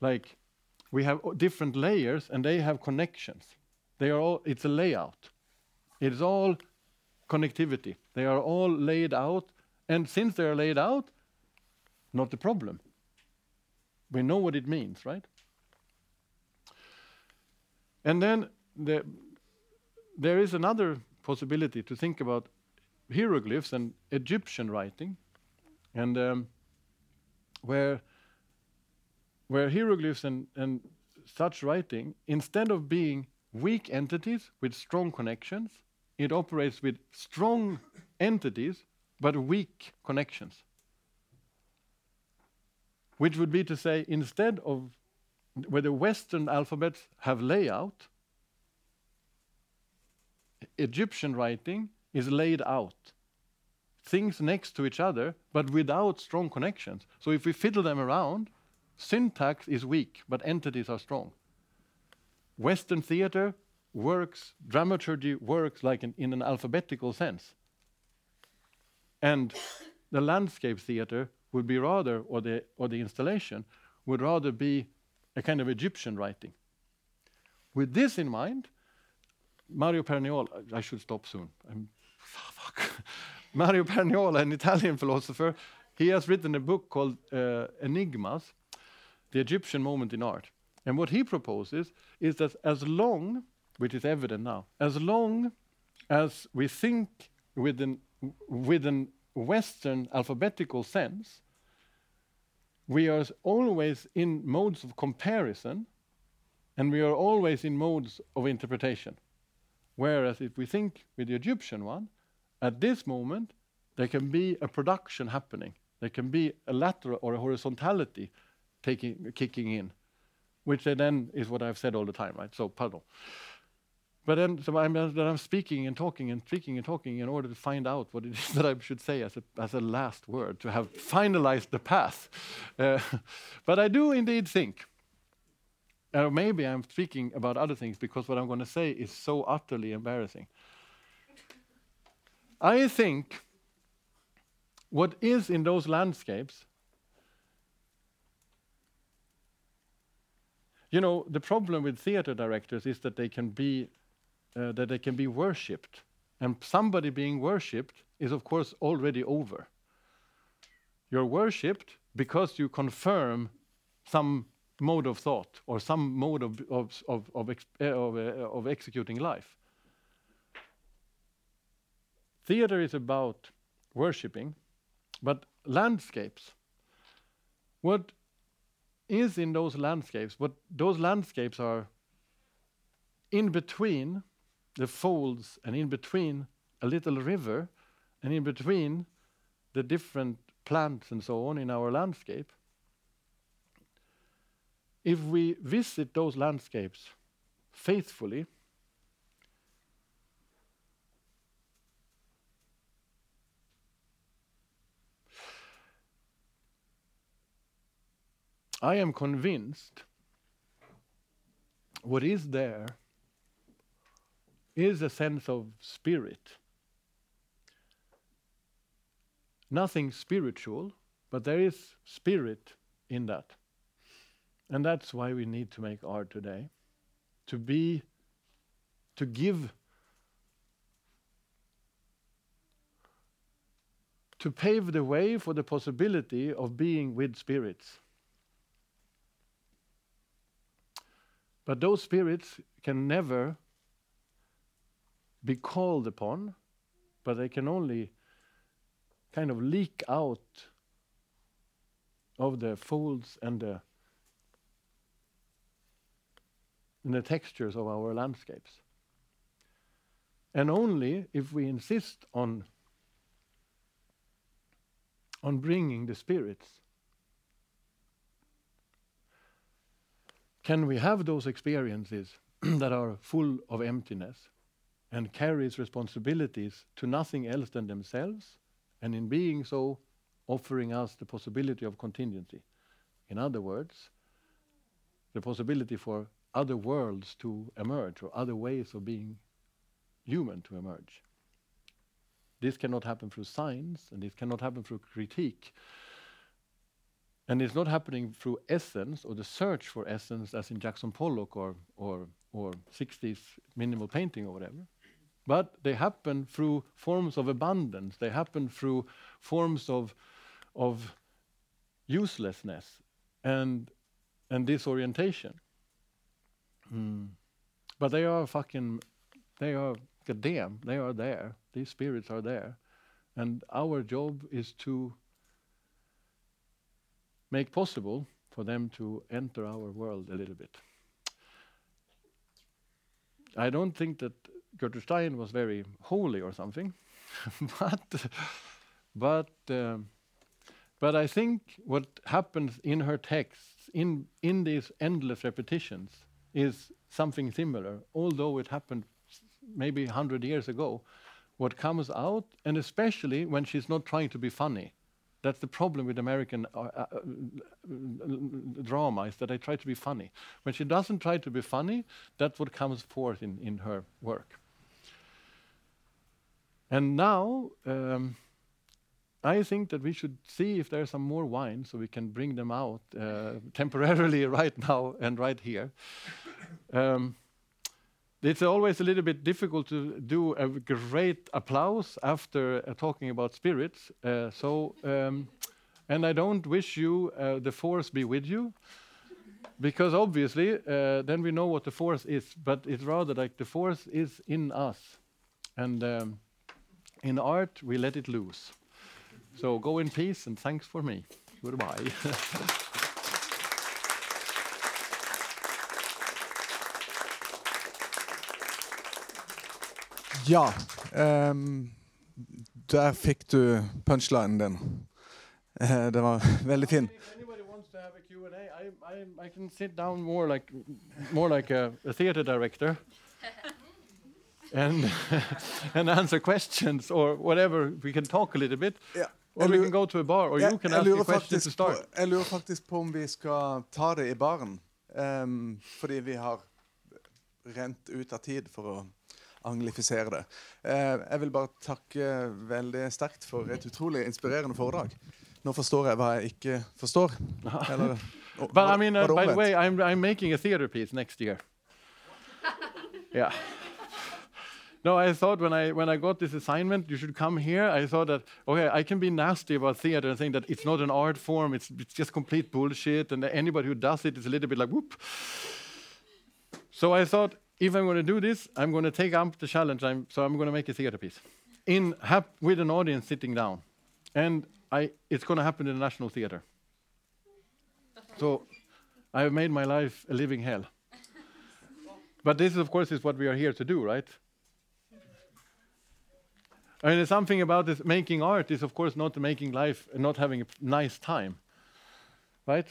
S3: Like we have different layers and they have connections. They are all it's a layout. It's all connectivity. They are all laid out And since they are laid out, not a problem. We know what it means, right? And then the, there is another possibility to think about hieroglyphs and Egyptian writing, and um, where where hieroglyphs and, and such writing, instead of being weak entities with strong connections, it operates with strong entities but weak connections. Which would be to say, instead of where the Western alphabets have layout, Egyptian writing is laid out. Things next to each other, but without strong connections. So if we fiddle them around, syntax is weak, but entities are strong. Western theater works, dramaturgy works like in an alphabetical sense. And the landscape theater would be rather, or the, or the installation, would rather be a kind of Egyptian writing. With this in mind, Mario Perniola, I should stop soon. I'm, fuck. [laughs] Mario Perniola, an Italian philosopher, he has written a book called uh, Enigmas, the Egyptian moment in art. And what he proposes is that as long, which is evident now, as long as we think with an, with an Western alphabetical sense, we are always in modes of comparison and we are always in modes of interpretation. Whereas if we think with the Egyptian one, at this moment, there can be a production happening. There can be a lateral or a horizontality taking, kicking in, which then is what I've said all the time, right? So, pardon. But then, so I'm, then I'm speaking and talking and speaking and talking in order to find out what it is [laughs] that I should say as a, as a last word, to have finalized the path. Uh, [laughs] but I do indeed think, or maybe I'm speaking about other things because what I'm going to say is so utterly embarrassing. I think what is in those landscapes You know, the problem with theater directors is that they can be uh, that they can be worshipped, and somebody being worshipped is of course already over. You're worshipped because you confirm some mode of thought or some mode of of of of, ex uh, of, uh, of executing life. Theater is about worshipping, but landscapes. What is in those landscapes, what those landscapes are in between the folds and in between a little river and in between the different plants and so on in our landscape. If we visit those landscapes faithfully, I am convinced what is there is a sense of spirit. Nothing spiritual, but there is spirit in that. And that's why we need to make art today. To be, to give, to pave the way for the possibility of being with spirits. But those spirits can never be called upon, but they can only kind of leak out of the folds and the, and the textures of our landscapes. And only if we insist on, on bringing the spirits can we have those experiences [clears throat] that are full of emptiness and carries responsibilities to nothing else than themselves, and in being so, offering us the possibility of contingency. In other words, the possibility for other worlds to emerge or other ways of being human to emerge. This cannot happen through science, and this cannot happen through critique, and it's not happening through essence or the search for essence as in Jackson Pollock or, or, or 60s minimal painting or whatever. but they happen through forms of abundance. They happen through forms of of uselessness and and disorientation. Mm. But they are fucking, they are goddamn, they are there. These spirits are there, and our job is to make possible for them to enter our world a little bit. I don't think that Gertrude Stein was very holy or something, [laughs] but but um, but I think what happens in her texts, in in these endless repetitions, is something similar. Although it happened maybe hundred years ago, what comes out, and especially when she's not trying to be funny. That's the problem with American uh, uh, uh, drama is that they try to be funny. When she doesn't try to be funny, that's what comes forth in, in her work. And now, um, I think that we should see if there's some more wine so we can bring them out uh, [laughs] temporarily right now and right here. Um, it's always a little bit difficult to do a great applause after uh, talking about spirits. Uh, so, um, and I don't wish you uh, the force be with you, because obviously uh, then we know what the force is. But it's rather like the force is in us, and um, in art we let it loose. So go in peace and thanks for me. Goodbye. [laughs]
S2: Ja. ehm, der fikk du punchlinen din. Eh, det var veldig fin.
S3: If anybody wants to have a Q&A, I, I, I can sit down more like, more like a, a theater director and, [laughs] and answer questions or whatever. We can talk a little bit.
S2: Ja.
S3: Or we can go to a bar, or
S2: yeah,
S3: you can ask a question to start.
S2: På, jeg lurer faktisk på om vi skal ta det i baren. Um, fordi vi har rent ut av tid for å anglifisere det. Uh, jeg vil bare takke veldig sterkt for et utrolig inspirerende foredrag. Nå forstår jeg hva jeg ikke forstår. [laughs] Eller, og-
S3: But I mean, uh, by the way, I'm, I'm making a theater piece next year. [laughs] yeah. No, I thought when I when I got this assignment, you should come here. I thought that okay, I can be nasty about theater and saying that it's not an art form; it's it's just complete bullshit, and anybody who does it is a little bit like whoop. So I thought if I'm going to do this, I'm going to take up the challenge. I'm, so I'm going to make a theater piece in hap- with an audience sitting down, and I it's going to happen in the National Theater. So I have made my life a living hell. but this, of course, is what we are here to do, right? I mean, there's something about this making art is, of course, not making life, not having a nice time, right?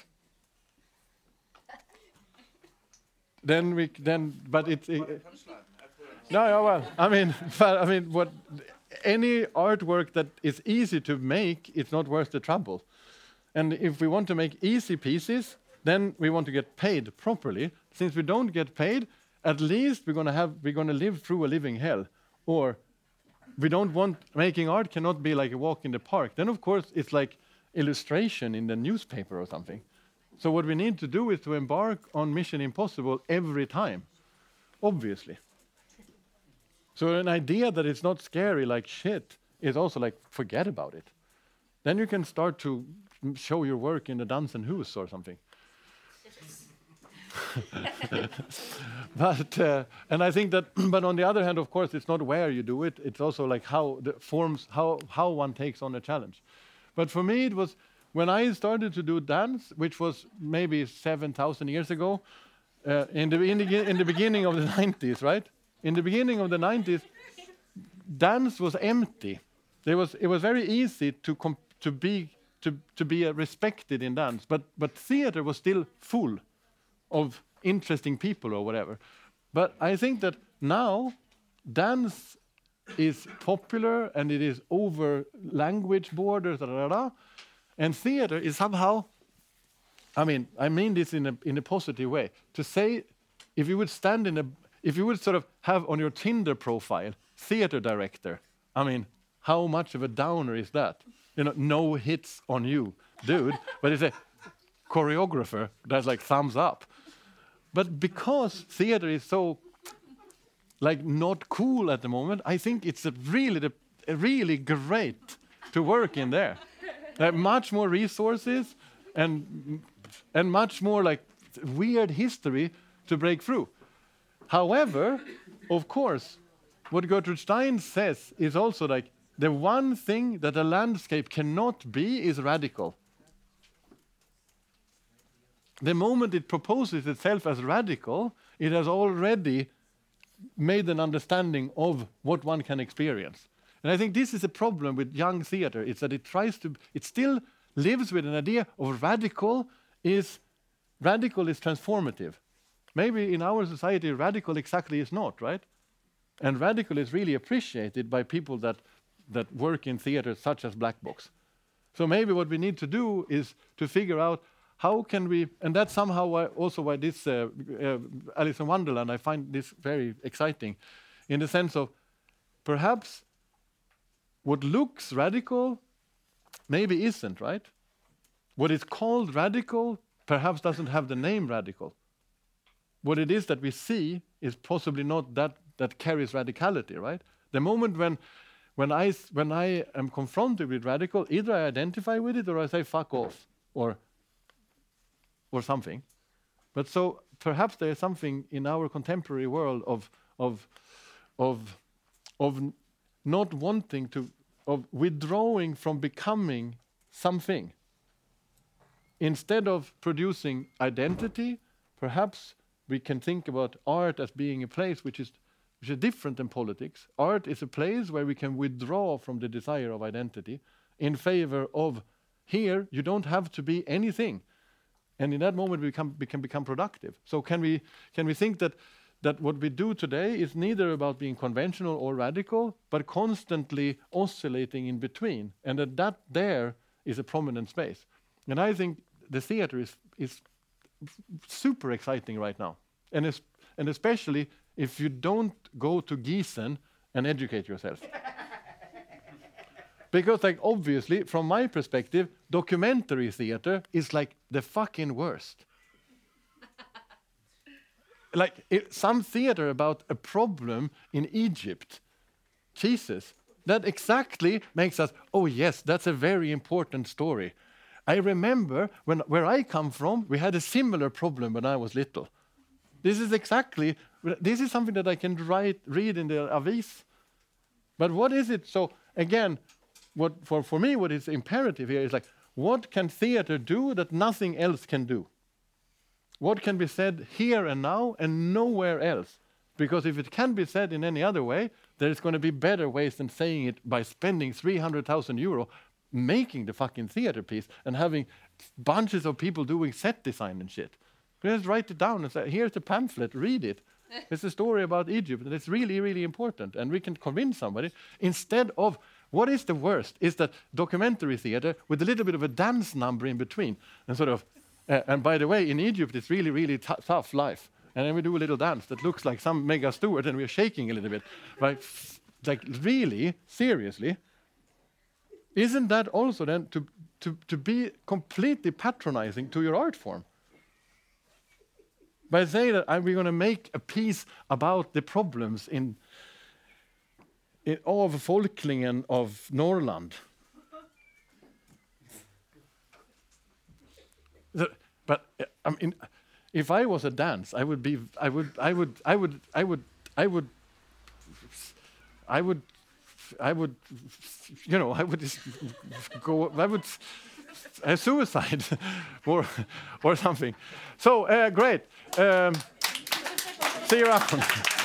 S3: then we, then, but it's. It, no, yeah, well, I mean, [laughs] but I mean, what any artwork that is easy to make, it's not worth the trouble. And if we want to make easy pieces, then we want to get paid properly. Since we don't get paid, at least we're to have we're to live through a living hell. Or we don't want making art cannot be like a walk in the park. Then of course it's like illustration in the newspaper or something. So what we need to do is to embark on Mission Impossible every time, obviously. So an idea that it's not scary like shit is also like forget about it. Then you can start to show your work in the Dansens Hus or something. [laughs] but uh, and I think that, [clears throat] but on the other hand, of course, it's not where you do it; it's also like how the forms, how how one takes on a challenge. But for me, it was when I started to do dance, which was maybe seven thousand years ago, uh, in the in the, in the beginning of the [laughs] 90s, right? In the beginning of the 90s, dance was empty. There was it was very easy to com- to be to to be uh, respected in dance, but but theater was still full of interesting people or whatever. But I think that now dance is popular and it is over language borders, da, da, da, and theater is somehow. I mean, I mean this in a in a positive way. To say, if you would stand in a, if you would sort of have on your Tinder profile theater director, I mean, how much of a downer is that? You know, no hits on you, dude. but it's a choreographer that's like thumbs up. But because theater is so like not cool at the moment. I think it's really really great to work in there. Like much more resources and and much more like weird history to break through. However, of course, what Gertrude Stein says is also like the one thing that a landscape cannot be is radical. The moment it proposes itself as radical, it has already made an understanding of what one can experience. And I think this is a problem with young theater. It's that it tries to, it still lives with an idea of radical is radical is transformative. Maybe in our society, radical exactly is not, right? And radical is really appreciated by people that, that work in theater, such as Black Box. So maybe what we need to do is to figure out how can we, and that's somehow why, also why this uh, uh, Alice in Wonderland, I find this very exciting, in the sense of perhaps what looks radical maybe isn't, right? What is called radical perhaps doesn't have the name radical. What it is that we see is possibly not that that carries radicality, right? The moment when when I when I am confronted with radical, either I identify with it or I say fuck off or or something. But so perhaps there is something in our contemporary world of of of of not wanting to of withdrawing from becoming something instead of producing identity, perhaps we can think about art as being a place which is, which is different than politics. Art is a place where we can withdraw from the desire of identity in favor of here, you don't have to be anything. And in that moment, we, become, we can become productive. So, can we, can we think that, that what we do today is neither about being conventional or radical, but constantly oscillating in between? And that, that there is a prominent space. And I think the theater is, is super exciting right now. And, es- and especially if you don't go to Gießen and educate yourself. [laughs] because, like, obviously, from my perspective, documentary theater is like the fucking worst. [laughs] like, it, some theater about a problem in Egypt, Jesus, that exactly makes us, oh, yes, that's a very important story. I remember when, where I come from, we had a similar problem when I was little. This is exactly, this is something that I can write, read in the avis. But what is it? So again, what for, for me, what is imperative here is like, what can theater do that nothing else can do? What can be said here and now and nowhere else? Because if it can be said in any other way, there's going to be better ways than saying it by spending 300,000 euro making the fucking theater piece and having bunches of people doing set design and shit. Just write it down and say, here's the pamphlet, read it. [laughs] it's a story about Egypt, and it's really, really important. And we can convince somebody instead of what is the worst is that documentary theater with a little bit of a dance number in between. And sort of, uh, and by the way, in Egypt, it's really, really tou- tough life. And then we do a little dance that looks like some Meg Stuart, and we're shaking a little bit. Like, like really, seriously, isn't that also then to, to, to be completely patronizing to your art form? By saying that we're going to make a piece about the problems in avfolkningen of Norrland. But uh, I mean, if I was a dance, I would be, I would, I would, I would, I would, I would, I would, I would, you know, I would just go, I would have suicide [laughs] or, or something. So uh, great. Um, see you around.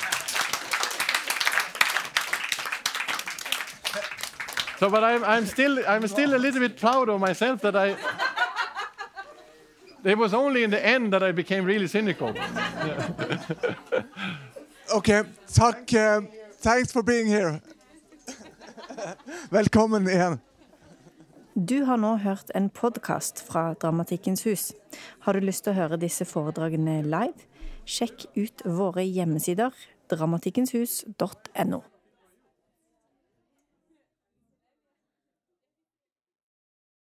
S3: So, but I'm, I'm still, I'm still a little bit proud of myself that I. It was only in the end that I became really cynical. [laughs]
S2: OK, takk. Uh, thanks for being here. [laughs] Velkommen igjen.
S1: Du har nå hørt en podkast fra Dramatikkens hus. Har du lyst til å høre disse foredragene live? Sjekk ut våre hjemmesider dramatikkenshus.no.